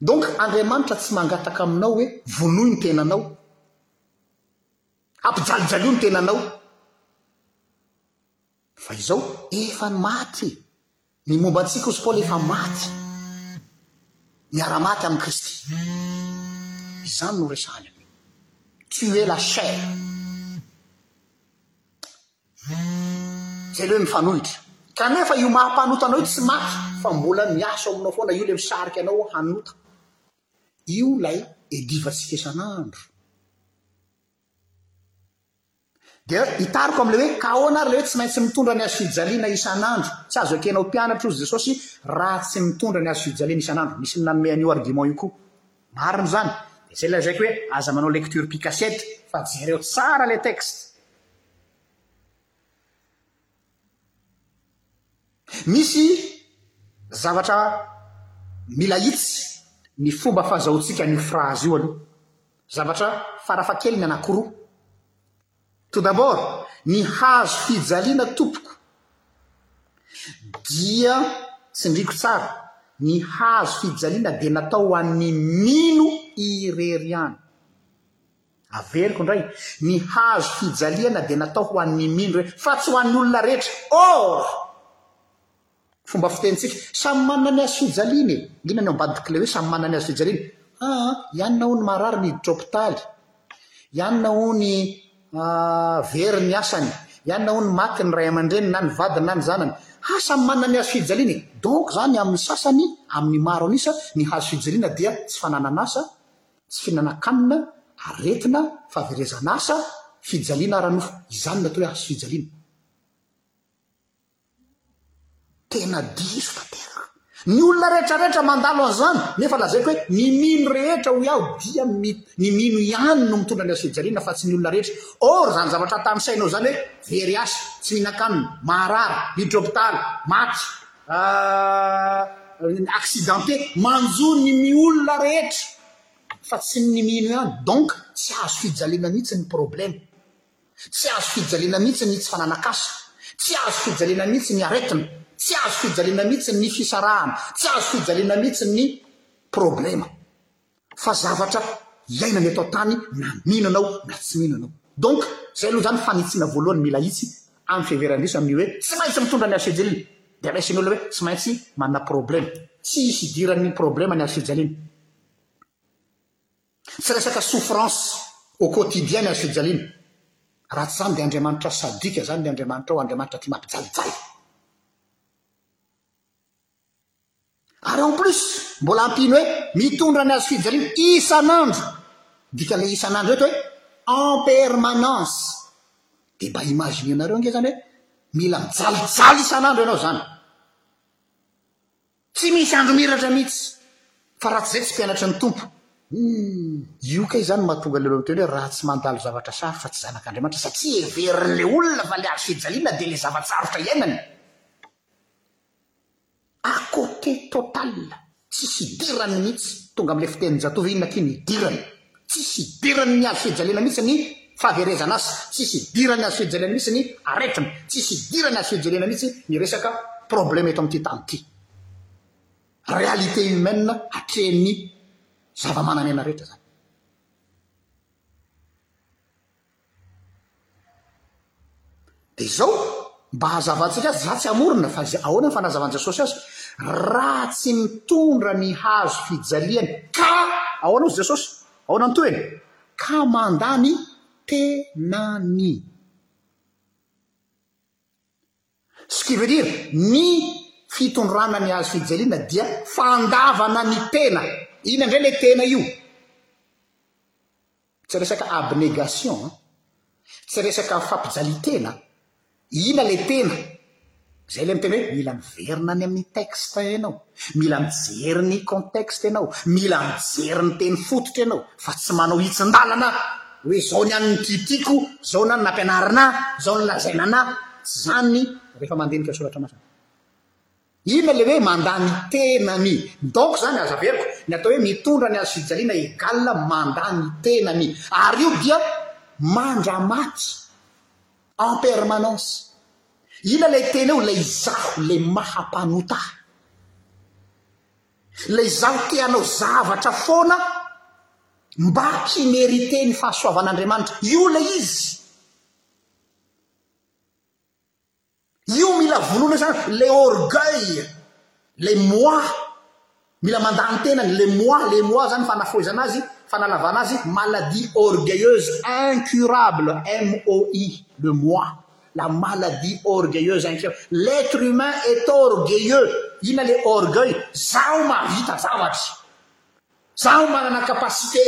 [SPEAKER 1] Donc Andriamanitra tsy mangataka aminao hoe vonoy ny tenanao, ampijalijalio ny tenanao, fa izao efa maty Ny momba antsika hozy Paoly efa maty, miara-maty amin'i Kristy. Izany no resahany amin'io. Tuer la chair. Zay le hoe mifanohitra. Kanefa io maha mpanota anao io tsy maty fa mbola miasa ao aminao foana, io le misarika anao hanota. Io lay edivantsika isan'andro. Dia hitariko amin'ilay hoe, ka ahoana ary ilay hoe tsy maintsy mitondra ny hazofijaliana isan'andro? Tsy azo ekena ho mpianatra hoy Jesosy raha tsy mitondra ny hazofijaliana isan'andro. Nisy ny nanome an'io argument io koa. Marina izany. Dia izay lazaiko hoe, aza manao lecture picassiette fa jereo tsara ilay texte. Misy zavatra mila hitsy ny fomba fazahoantsika an'io phrase io aloha. Zavatra farafahakeliny anankiroa. Tout d'abord, ny hazo fijaliana tompoko dia tsindriako tsara, ny hazo fijaliana dia natao ho an'ny mino irery ihany. Averiko indray, ny hazo fijaliana dia natao ho an'ny mimindra hoe, fa tsy ho an'ny olona rehetra. Or, fomba fitenintsika, samy manana ny hazo fijaliany e! Inona ny ao ambadik'ilay hoe samy manana ny hazo fijaliany? Aa, ianona hono marary niditra hopitaly, ianona hono very ny asany, ianona hono maty ny ray aman-dreniny na ny vadiny na ny zanany. Ha, samy manana ny hazo fijaliany e! Donc izany amin'ny sasany, amin'ny maro an'isa, ny hazo fijaliana dia tsy fananan'asa, Tsy fihinanan-kanina, aretina, fahaverezan'asa, fijaliana ara-nofo. Izany no atao hoe hazo fijaliana. Tena diso tanteraka. Ny olona rehetrarehetra mandalo an'izany, nefa lazaiko hoe ny mino rehetra hoy aho dia ny mino ihany no mitondra ny hazo fijaliana fa tsy ny olona rehetra. Or, izany zavatra tanisainao izany hoe very asa, tsy mihinan-kanina, maharary, miditra hopitaly, maty, Ahh accidenté manjo ny miolona rehetra fa tsy ny mino ihany donc tsy azo fijaliana mihitsy ny problème tsy azo fijaliana mihitsy ny tsy fananak'asa tsy azo fijaliana mihitsy ny aretina tsy azo fijaliana mihitsy ny fisarahana tsy azo fijaliana mihitsy ny problème fa zavatra iainana eto an-tany na mino anao na tsy mino anao donc zay aloha zany fanitsiana voalohany mila hitsy any fiheveran-diso amin'ny hoe tsy maintsy mitondra ny Hache Jalil dia raisin'ny olona hoe tsy maintsy manana problème tsy hisy hidiran'ny problème ny Hache Jalil tsy resaka souffrance au quotidien ny Hache Jalil raha tsy zany dia Andriamanitra sadika zany ny Andriamanitra ao Andriamanitra tia mampijalijaly Ary en plus, mbola ampino hoe mitondra ny hazo fijaliana isan'andro, dika le isan'andro eto hoe en permanence. Dia mba imaginenareo nge zany hoe mila mijalijaly isan'andro ianao zany. Tsy misy andro miratra mihitsy fa raha tsy zay tsy mpianatry ny Tompo. Humm, io kay zany mahatonga le olona miteny hoe raha tsy mandalo zavatra sarotra tsy zanak'Andriamanitra satria heverin'le olona fa le hazo fijaliana dia le zava-tsarotra iainany. À côté total! Tsisy idirany mihitsy, tonga amin'ilay fitenin-jatovo inona akia no idirany? Tsisy idirany ny azo fijaliana mihitsy ny fahaverezana asa, tsisy idirany azo fijaliana mihitsy ny aretina, tsisy idirany azo fijaliana mihitsy ny resaka problème eto amin'ity tany ity. Réalité humaine atrehin'ny zava-manan'aina rehetra izany. Dia izao, mba hazavantsika azy, izaho tsy hamorona fa izay, ahoana ny fanazavan'i Jesosy azy? Raha tsy mitondra ny hazo fijaliany ka, ahoana hozy Jesosy? Ahoana ny tohiny? Ka mandà ny tenany. Ce qui veut dire, ny fitondrana ny hazo fijaliana dia fandavana ny tena. Inona indray ilay tena io? Tsy resaka abnegation an! Tsy resaka fampijalian-tena. Inona ilay tena? Izay ilay miteny hoe mila miverina any amin'ny texte ianao. Mila mijery ny contexte ianao, mila mijery ny teny fototra ianao fa tsy manao hitsin-dalana hoe zao ny an'ny kitiko, zao ny an'ny nampianarina ahy, zao ny lazaina anah, tsy zany ny rehefa mandinika soratra masina. Inona le hoe mandà ny tenany? Donc zany aza averiko, ny atao hoe mitondra ny azo fijaliana egal mandà ny tenany, ary io dia mandra-maty. En permanence. Ina ilay teny eo, ilay izaho, ilay maha-mpanota ahy. Ilay izaho te hanao zavatra foana mba hi-meriter ny fahasoavan'Andriamanitra. Io ilay izy. Io mila vonoina izany, ilay orgueil, ilay moi. Mila mandany tena ny le moi le moi zany fanafohezana azy fanalavana azy maladie orgueilleuse incurable MOI le moi la maladie orgueilleuse incurable l'etre humain est orgueilleux inona le orgueil zaho mahavita zavatra zaho manana capacité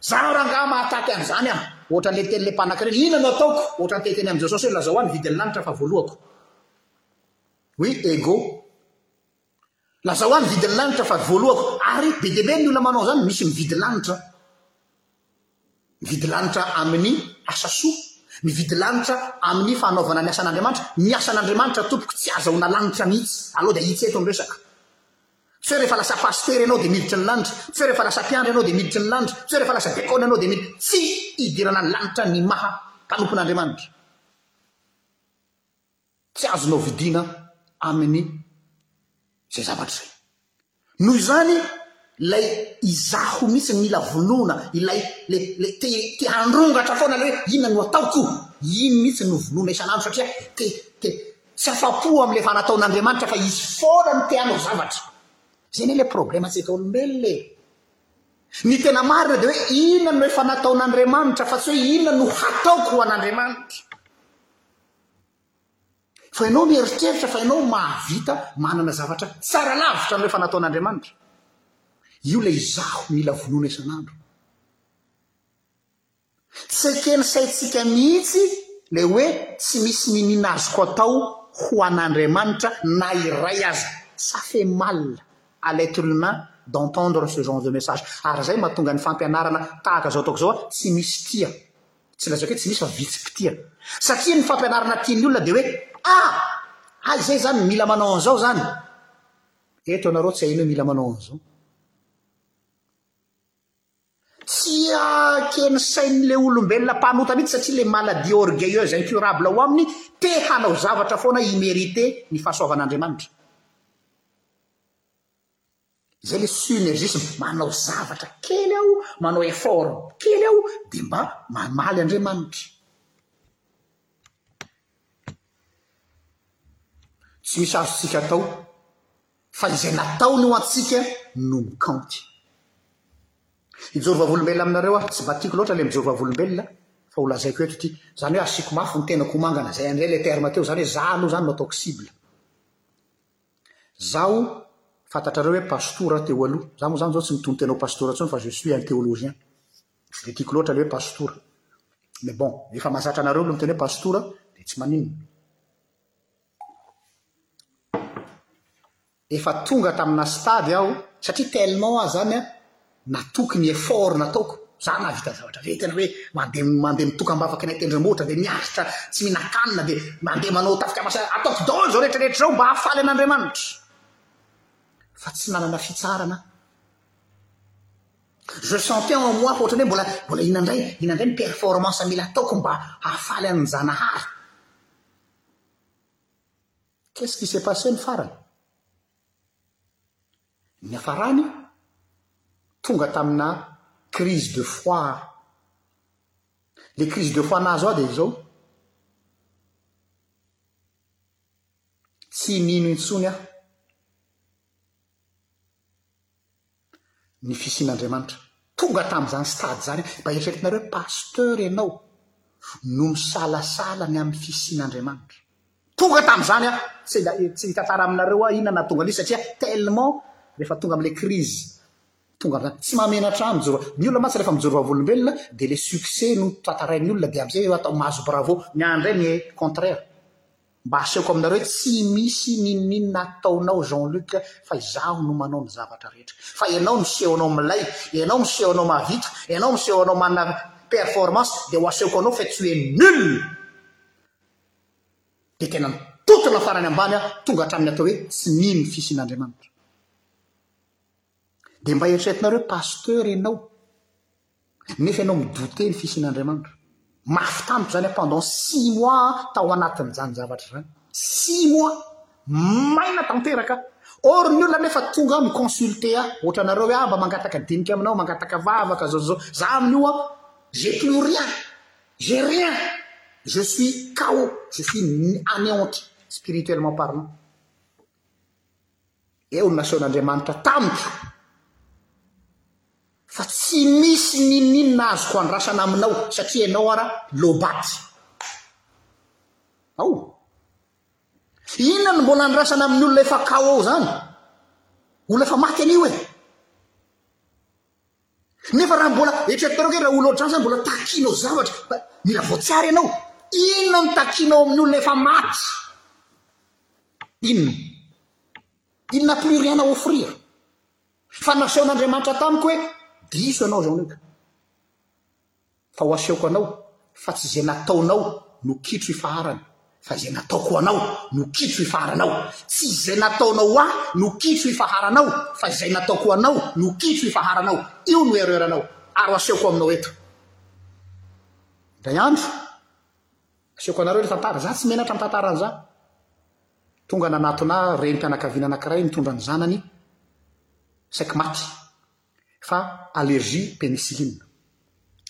[SPEAKER 1] zaho rangaha mahataty an'izany aho ohatran'le teny le mpanakarena inona no ataoko ohatran'ny te hiteny amin'i Jesosy hoe lazao ahy ny vidin'ny lanitra fa voaloako oui ego Lazao ahy ny vidin'ny lanitra fa voalohako ary be dia be ny olona manao izany misy mividy lanitra mividy lanitra amin'ny asa soa mividy lanitra amin'ny fanaovana ny asan'Andriamanitra ny asan'Andriamanitra tompoko tsy azahoana lanitra mihitsy alao dia hitsy eto ny resaka tsy hoe rehefa lasa pasitera ianao dia miditry ny lanitra tsy hoe rehefa lasa mpiandry ianao dia miditry ny lanitra tsy hoe rehefa lasa dekona ianao dia miditry tsy hidirana ny lanitra ny maha mpanompon'Andriamanitra Tsy azonao vidiana amin' izay zavatra izay. Noho izany, ilay izaho mihitsy no mila vonoina, ilay le, le te, te handrongatra foana ilay hoe inona no ataoko, iny mihitsy no vonoina isan'andro satria te, te, tsy afa-po amin'ilay efa nataon' Andriamanitra fa izy foana no te hanao zavatra. Izay anie ilay problemantsika olombelona e! Ny tena marina dia hoe inona no efa nataon' Andriamanitra fa tsy hoe inona no hataoko ho an' Andriamanitra. Fa ianao mieritreritra fa ianao mahavita manana zavatra tsara lavitra an'ireo efa nataon'Andriamanitra. Io ilay izaho mila vonoina isan'andro. Tsy eken'ny saintsika mihitsy ilay hoe tsy misy n'in'inona azoko atao ho an'Andriamanitra na iray aza. Ça fait mal à l'être humain d'entendre ce genre de message. Ary izay mahatonga ny fampianarana tahaka izao ataoko izao tsy misy tia Tsy lazaiko hoe tsy nisy fa vitsy mpitia. Satria ny fampianarana tian'ny olona dia hoe ah! ah izay izany no mila manao an'izao izany. Eto ianareo tsy haino hoe mila manao an'izao. Tsy aken'ny sain'ilay olombelona mpanota mihitsy satria ilay maladie orgueilleuse incurable ao aminy te hanao zavatra foana hi-mériter ny fahasoavan'Andriamanitra. Izay ilay synergisme, manao zavatra kely aho, manao effort kely aho dia mba mamaly Andriamanitra. Tsy misy azontsika atao fa izay nataony ho antsika no mikaonty. Hijoro vavolombelona aminareo aho, tsy batiko loatra ilay mijoro vavolombelona fa ho lazaiko eto ity. Izany hoe asiako mafy ny tenako homangana, izay handre ilay terme teo, izany hoe za aloha izany no ataoko cible. Zaho fantatrareo hoe pastora aho teo aloha, za moa zany zao tsy mitono tena ho pastora tsony fa je suis un théologien, tsy de tiako loatra le hoe pastora, mais bon efa mazatra anareo aloha miteny hoe pastora de tsy maninona. Efa tonga tamina stade aho satria tellement aho zany an natoky ny effort nataoko, za nahavita zavatra ve tena hoe mandeha mandeha mitoka ambavaka eny an-tendrombohitra dia miaritra tsy mihinan-kanina dia mandeha manao tafika masa ataoko daholo izao rehetra rehetra izao mba hahafaly an'Andriamanitra fa tsy nanana fitsaharana aho je sentais en moi fa ohatrany hoe mbola mbola inandray inandray ny performance mila ataoko mba hahafaly an'ny zanahary qu'est-ce qui s'est passé ny farany Niafarany, tonga tamina crise de foi aho. Ilay crise de foi nahazo ahy dia izao, tsy mino intsony aho ny fisian'Andriamanitra. Tonga tamin'izany stade izany aho. Mba eritreretinareo hoe pasteur ianao no misalasala ny amin'ny fisian'Andriamanitra. Tonga tamin'izany aho, tsy da tsy hitantara aminareo aho inona nahatonga an'io satria tellement rehefa tonga amin'ilay crise tonga amin'izany, tsy mahamenatra ahy mijoro, ny olona mantsy rehefa mijoro vavolombelona dia ilay succès no tantarain'ny olona dia amin'izay atao mahazo bravo, ny ahy indray ny contraire, mba asehoko aminareo hoe tsy misy n'inon'inona ataonao Jean Luc fa izaho no manao ny zavatra rehetra, fa ianao miseho anao milay, ianao miseho anao mahavita, ianao miseho anao manana performance dia ho asehoko anao fa tu es nul! dia tena nitontona farany ambany aho tonga hatramin'ny atao hoe tsy mino ny fisian'Andriamanitra. Dia mba eritreretinareo hoe pasteur ianao nefa ianao mi-douter ny fisian'Andriamanitra. Mafy tamiko izany pendant six mois aho tao anatin'izany zavatra izany. Six mois! Maina tanteraka aho. Or ny olona nefa tonga mi-consulter ahy, ohatra anareo hoe ah mba mangataka dinika aminao, mangataka vavaka, zao zao zao. Za amin'io aho, j'ai plus rien. J'ai rien! Je suis KO! Je suis anéanti spirituellement parlant! Eo ny nasehon'Andriamanitra tamiko fa tsy misy ninoninona azoko andrasana aminao satria ianao ara lobaty! Ao! Inona no mbola andrasana amin'ny olona efa KO zany? Olona efa maty anio e! Nefa raha mbola eritreretinareo kay raoul odrany zany mbola takinao zavatra fa mila voatsara ianao inona no takinao amin'ny olona efa maty inona il n'a plus rien à offrir fa nasehon'andriamanitra tamiko hoe diso ianao zao neka fa ho asehoko anao fa tsy izay nataonao no kitro ifaharany fa izay nataoko ho anao no kitro ifaharanao tsy izay nataonao ho ahy no kitro ifaharanao fa izay nataoko ho anao no kitro ifaharanao io no erreur nao ary ho asehoko aminao eto indray andro asehoko anareo ny tantara za tsy menatra ny tantara an'za tonga nanatona renim-pianakaviana anankiray nitondra ny zanany saiky maty fa allergie penicilline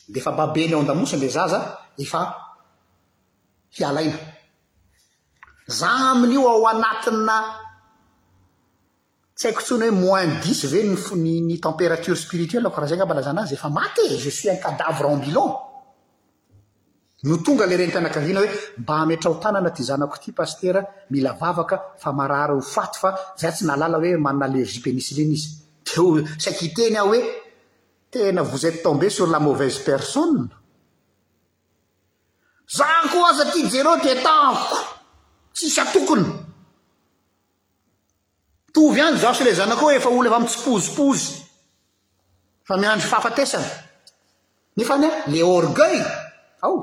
[SPEAKER 1] dia efa babeny ao andamosiny ilay zaza efa hialaina za amin'io ao anatina tsy haiko intsony hoe moins dix ve ny fo- ny ny température spirituelle ko raha zay angamba ilazana azy efa maty e je suis un cadavre ambulant No tonga ilay renim-pianakaviana hoe mba ametraho tanana ity zanako ity Pasitera mila vavaka fa marary ho faty fa zay tsy nahalala hoe manana allergie pénicilline izy. Dia ho saiky hiteny aho hoe tena vous êtes tombé sur la mauvaise personne. Za koa aza ity jereo dia tahako tsisy atokona. Mitovy ihany izaho sy ilay zanako eo efa olona efa mitsipozipozy fa miandry fahafatesana. Nefa anie le orgueil ao.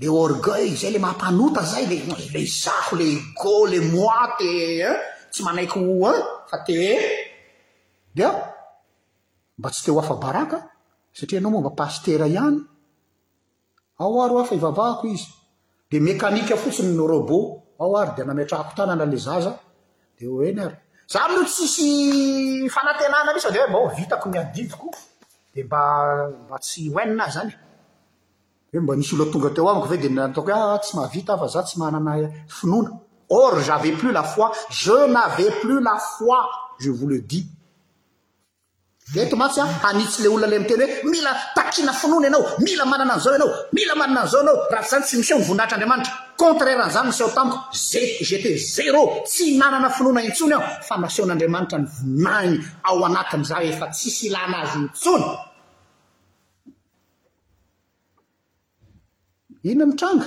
[SPEAKER 1] Le orgueil izay le mahampanota izay le le izaho le ego le moi te hein tsy manaiky ho hein fa te dia mba tsy te ho afa-baraka satria ianao moa mba pasitera ihany. Ao ary hoa fa ivavahako izy dia mekanika fotsiny no robot ao ary dia nametrahako tanana le zaza dia ho eny ary za amin'io tsisy fanantenana mihitsy fa dia hoe mba ho vitako ny adidiko dia mba mba tsy ho eny aho zany e hoe mba nisy olona tonga teo amiko ve dia nataoko hoe ah tsy mahavita aho fa za tsy manana finoana or j'avais plus la foi je n'avais plus la foi je vous le dis Eto mantsy aho hanitsy ilay olona ilay miteny hoe mila takiana finoana ianao, mila manana an'izao ianao, mila manana an'izao ianao, raha tsy izany tsy miseho ny voninahitr'Andriamanitra. Contraire an'izany miseho tamiko. J'étais zéro, tsy nanana finoana intsony aho fa nasehon'Andriamanitra ny voninahiny ao anatiny za efa tsisy ilana azy intsony. Inona mitranga?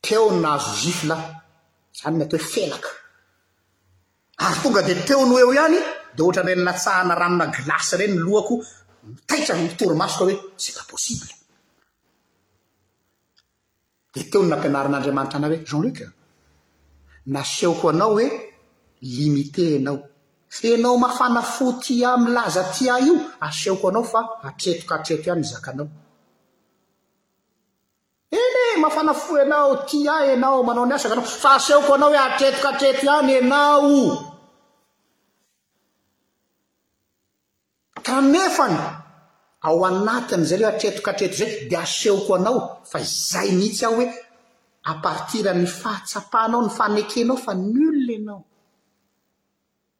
[SPEAKER 1] Teo no nahazo gifle aho. Izany ny atao hoe felaka. Ary tonga dia teo no eo ihany dia ohatran'ireny natsahana ranona glace ireny ny lohako mitaitra ny torimaso ka hoe c'est pas possible. Dia teo no nampianarin'Andriamanitra anay hoe Jean-Luc a, nasehoko anao hoe limité ianao. Ianao mafana fo tia ahy, milaza tia ahy io, asehoko anao fa hatreto ka hatreto ihany ny zakanao. Eny e, mafana fo ianao, tia ahy ianao, manao ny asako ianao, fa asehoko anao hoe hatreto ka hatreto ihany ianao. Kanefany, ao anatin'izay hoe hatreto ka hatreto izay, dia asehoko anao fa izay mihitsy aho hoe à partir an'ny fahatsapanao, ny fanekenao fa nul ianao.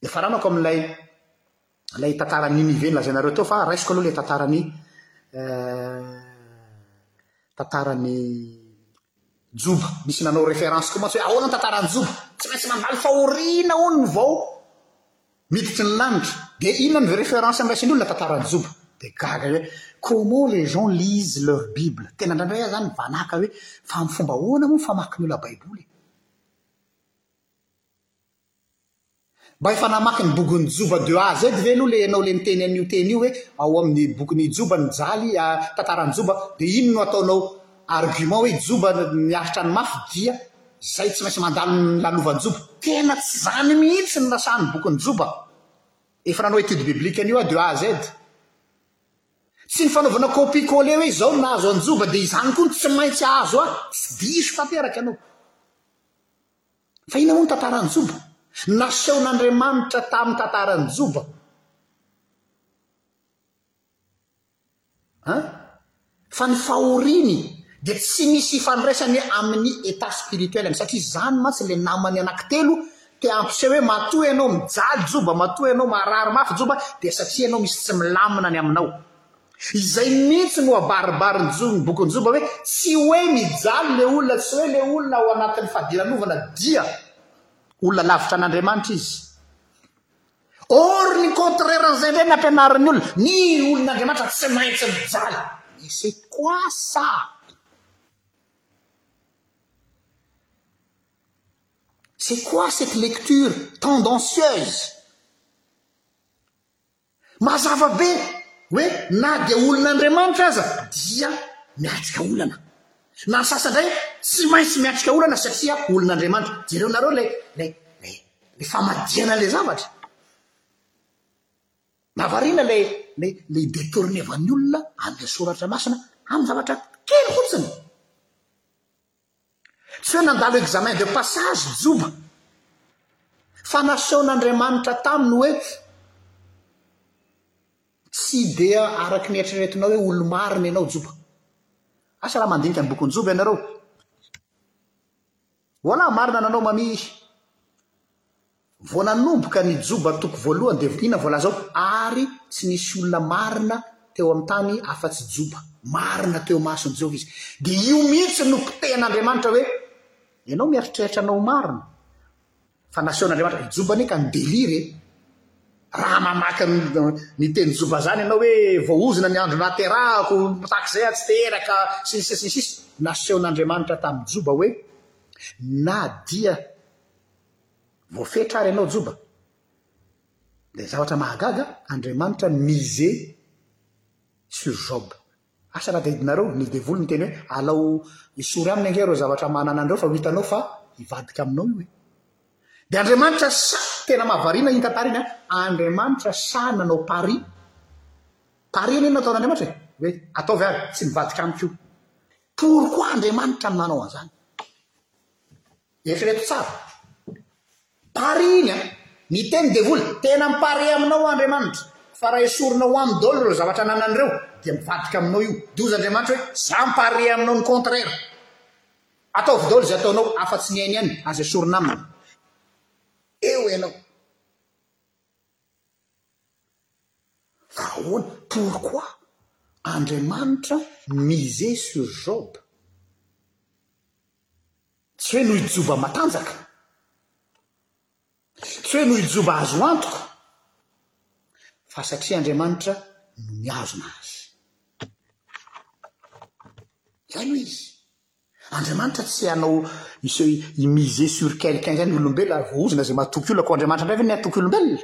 [SPEAKER 1] Dia faranako amin'ilay ilay tantaran'i Ninive nolazainareo teo fa raisiko aloha ilay tantaran'i tantaran'i Joba. Misy nanao référence koa mantsy hoe ahoana ny tantaran'i Joba? Tsy maintsy mandalo fahoriana hono ny vao miditra ny lanitra. Dia inona ny référence andraisin'olona ilay tantaran'i Joba? Dia gaga hoe comment les gens lisent leur Bible. Tena indraindray aho izany mivanaka hoe fa amin'ny fomba ahoana moa ny famakin'ny olona Baiboly? Mba efa namaky ny bokin'i Joba de A à Z ve aloha le ianao le miteny an'io teny io hoe ao amin'ny bokin'i Joba ny jaly a tantaran'i Joba de iny no ataonao argument hoe Joba niaritra ny mafy dia zay tsy maintsy mandalo ny lalovan'i Joba. Tena tsy zany mihitsy ny nasahan'ny bokin'i Joba. Efa nanao étude biblique an'io aho de A à Z. Tsy ny fanaovana copie coller hoe izao no nahazo an'i Joba dia izany koa no tsy maintsy ahazo ahy. Tsy diso tanteraka ianao. Fa inona moa ny tantaran'i Joba? Nasehon'Andriamanitra tamin'ny tantaran'i Joba an, fa ny fahoriany dia tsy misy ifandraisany amin'ny état spirituel-ny, satria izany mantsy ilay namany anankitelo te hampiseho hoe matoa ianao mijaly Joba, matoa ianao marary mafy Joba, dia satria ianao misy tsy milamina ny aminao. Izay mihitsy no avaribarin-jo ny bokin'i Joba hoe tsy hoe mijaly ilay olona, tsy hoe ilay olona ao anatin'ny fadiranovana dia olona lavitra an'Andriamanitra izy. Or ny contraire an'izay indray ny ampianarin'ny olona, ny olon'Andriamanitra tsy maintsy mijaly. Mais c'est quoi ça? C'est quoi cette lecture tendancieuse? Mazava be hoe na dia olon'Andriamanitra aza dia miatrika olana. Na ny sasany indray tsy maintsy miatrika olana satria olon'Andriamanitra. Jereo nareo ilay ilay ilay ilay famadihana an'ilay zavatra. Na variana ilay ilay ilay detournevan'ny olona an'ilay soratra masina amin'ny zavatra kely fotsiny. Sao nandalo examen de passage Joba? Fa nasehon'Andriamanitra taminy hoe tsy dia araky ny eritreretinao hoe olo-marina ianao Joba. Asa raha mandinika ny bokin'i Joba ianareo. Voilà marina nanao mamie. Vao nanomboka ny Juba toko voalohany dia vina voalaza ao ary tsy nisy olona marina teo amin'ny tany afa-tsy Juba. Marina teo imason'i Jehovah izy. Dia io mihitsy no potehin'Andriamanitra hoe, Ianao mieritreritra anao ho marina, fa nasehon'Andriamanitra. I Juba anie ka ni-delire e! Raha mamaky ny teny Juba izany ianao hoe voaozona ny andro nahaterahako, tahak'izay aho tsy te-heraka, sy ny sisa sy ny sisa. Nasehon'Andriamanitra tamin'i Juba hoe, Na dia. Voafetra ary ianao Joba. Ilay zavatra mahagaga, Andriamanitra mise sur Job. Asa raha tadidinareo, ny devoly niteny hoe, alao esory aminy ange ireo zavatra manananareo fa ho hitanao fa hivadika aminao io e. Dia Andriamanitra sa, tena mahavariana iny tantara iny an, Andriamanitra sa nanao pari, pari anie no nataon'Andriamanitra e, hoe ataovy ary, tsy mivadika amiko io. Pourquoi Andriamanitra no nanao an'izany? Eritrereto tsara. Pari iny an! Miteny devoly, tena mipare aminao aho Andriamanitra, fa raha esorinao aminy daolo ireo zavatra ananany ireo dia mivadika aminao io, doza Andriamanitra hoe za mipare aminao ny contraire. Ataovy daolo izay ataonao afa tsy ny ainy ihany aza esorina aminy. Eo ianao. Fa ahoana, pourquoi Andriamanitra miser sur Job? Tsy hoe noho ijoba matanjaka. Tsy hoe noho ijoba azo antoka. Fa satria Andriamanitra no niazona azy. Izay no izy. Andriamanitra tsy hanao miseho i miser sur quelqu'un izay ny olombelona ary voahozona izay matoky olona. Koa Andriamanitra indray ve ny hatoky olombelona?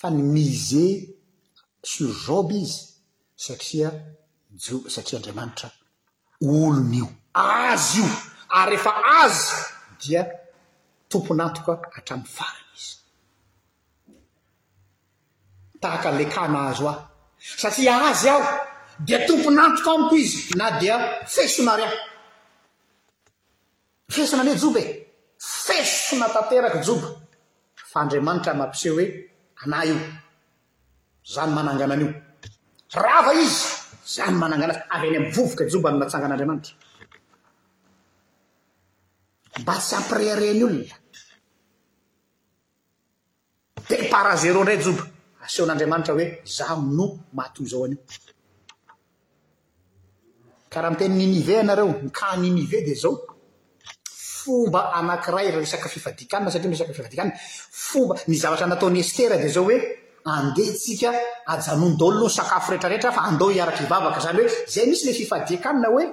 [SPEAKER 1] fa ny miser sur job izy satria jo satria Andriamanitra olony io. Azy io ary rehefa azy dia tompon'antoka hatramin'ny farany izy. Tahaka an'ilay cas nahazo ahy. Satria azy aho dia tompon'antoka amiko izy na dia feso na ry aho. Fesona anie joba e! Fesona tanteraka joba fa Andriamanitra mampiseho hoe anah io, zany manangana an'io. Rava izy, zany manangana azy, avy any amin'ny vovoka joba no natsangan'Andriamanitra. Mba tsy hampirehareha ny olona. Départ à zéro indray joba. Asehon'Andriamanitra hoe izaho no maha toy izao an'io. Karaha miteny Ninive ianareo, ny cas Ninive dia izao, fomba anankiray raha resaka fifadikanana satria miresaka fifadikanana, fomba, ny zavatra nataon'i Estera dia izao hoe andeha tsika ajanony daholo aloha ny sakafo rehetra rehetra fa andao hiaraka hivavaka, izany hoe izay misy ilay fifadiakanana hoe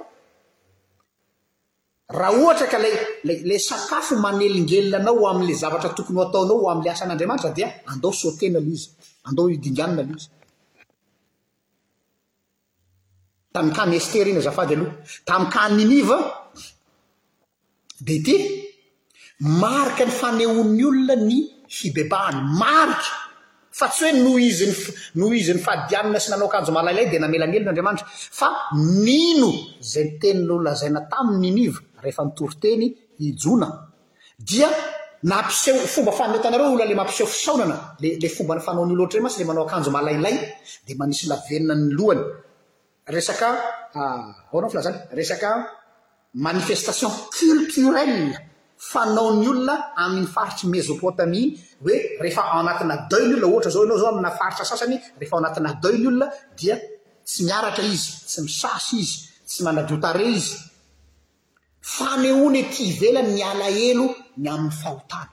[SPEAKER 1] Raha ohatra ka ilay, ilay, ilay sakafo manelingelina anao ho amin'ilay zavatra tokony ho ataonao ho amin'ilay asan'Andriamanitra, dia andao sôtena ilay izy. Andao hidinganina ilay izy. Tamin'ny kany Estera iny azafady aloha. Tamin'ny kany Niniva, dia ity, Marika ny fanehoan'ny olona ny hibebahany. Marika! Fa tsy hoe noho izy noho izy nifadianina sy nanao akanjo malailay dia namelanelona Andriamanitra. Fa nino izay ny teny nolazaina tamin'i Niniva rehefa nitory teny i Jona. Dia nampiseho fomba fan hitanareo olona ilay mampiseho fisaonana, ilay fomba ny fanaon'ny olona ohatran'ny hoe mantsy ilay manao akanjo malailay dia manisy lavenona ny lohany. Resaka, ahoana ny filazany? Resaka manifestation culturelle fanaon'ny olona amin'iny faritry Mesopotamie iny, hoe rehefa ao anatina deuil ny olona, ohatra zao ianao zao amina faritra sasany rehefa ao anatina deuil ny olona dia tsy miaratra izy, tsy misasa izy, tsy manadio tarehy izy, fanehoana ety ivelany ny alahelo ny amin'ny fahotana.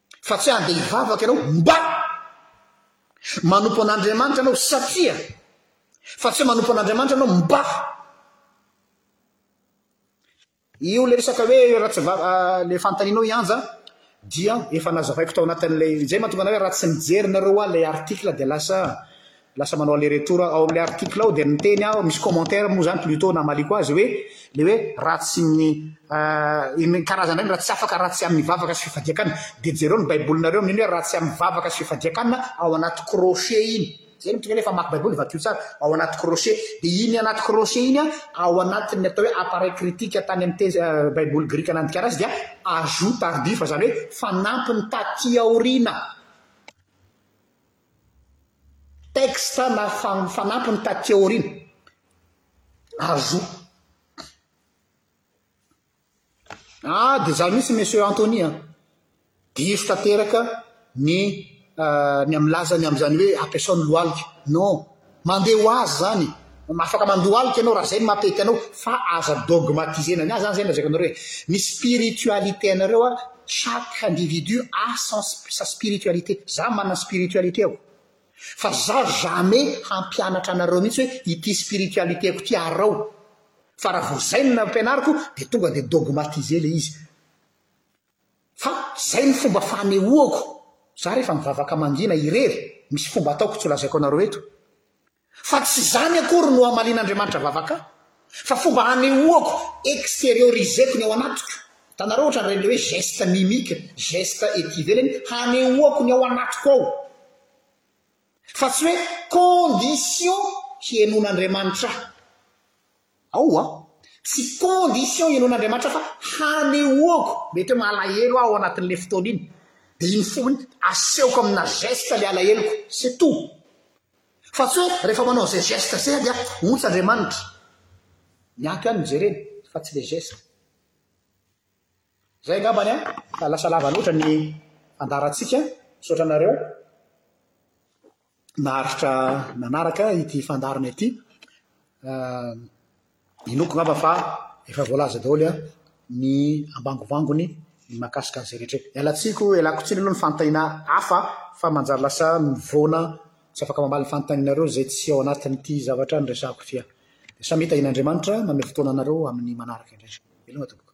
[SPEAKER 1] fa tsy handeha hivavaka ianao mba manompo an'Andriamanitra ianao satria fa tsy manompo an'Andriamanitra ianao mba io le resaka hoe raha tsy vava ah, le fanontanianao hianja dia efa nazavaiko tao anatin'ilay izay mahatonga anareo raha tsy mijery nareo ah le article dia lasa lasa manao aller retour ao amin'ilay article ao dia niteny aho, misy commentaire moa izany plutot namaliako azy hoe ilay hoe raha tsy ny iny karazana iny raha tsy afaka raha tsy amin'ny vavaka sy fifadian-kanina dia jereo ny baibolinareo amin'iny hoe raha tsy amin'ny vavaka sy fifadian-kanina ao anaty crochet iny izay no tianareo efa mamaky baiboly vakio tsara ao anaty crochet dia iny anaty crochet iny an ao anatin'ny atao hoe appareil critique tany amin'ny teny baiboly grika nandikana azy dia ajout tardif izany hoe fanampiny taty aoriana Texte na fanampiny taty aoriana. Azo. Ah, dia izany mihitsy Monsieur Anthony an! Diso tanteraka ny milaza ny amin'izany hoe ampiasao ny lohalika. Non. Mandeha ho azy zany. Afaka mandohalika ianao raha zay ny maha-pety anao fa aza dogmatiser-na ny azy zany zay lazaiko anareo e. Ny spiritualité anareo a, chaque individu a son sa spiritualité. Za manana spiritualité ako fa za jamais hampianatra anareo mihitsy hoe ity spiritualité-ko ity arao fa raha vao zay no nampianariko de tonga de dogmatiser le izy. Fa zay ny fomba fanehoako za rehefa mivavaka mangina irery, misy fomba ataoko tsy ho lazaiko anareo eto, fa tsy zany akory no hamalian'Andriamanitra vavaka fa fomba hanehoako, exterioriser-ko ny ao anatiko, hitanareo ohatrany reny le hoe geste mimique, geste ety ivelany, hanehoako ny ao anatiko ao, fa tsy hoe condition hihenon'Andriamanitra ahy. Ao a! Tsy condition ihainoana Andriamanitra fa hanehoako mety hoe malahelo aho ao anatin'ilay fotoana iny dia iny foana iny asehoko amina geste ilay alaheloko, c'est tout. Fa tsy hoe rehefa manao an'izay geste izay aho dia ontsa Andriamanitra. Ny ahy ihany no jerena fa tsy ilay geste. Izay angambany an! Fa lasa lava loatra ny andarantsika, misaotra anareo. maharitra manaraka ity fandaharana ity. Ah, inoako ngamba fa efa voalaza daholo a, ny ambangovangony ny makasika an'izay rehetra. Ialatsiko, ialako tsiny aloha ny fanontaniana hafa fa manjary lasa mivoana tsy afaka mamaly ny fanontanianareo izay tsy ao anatin'ity zavatra niresahako ity aho. Dia samy hitahian'Andriamanitra manome fotoana anareo amin'ny manaraka indrindra. Veloma tompoko.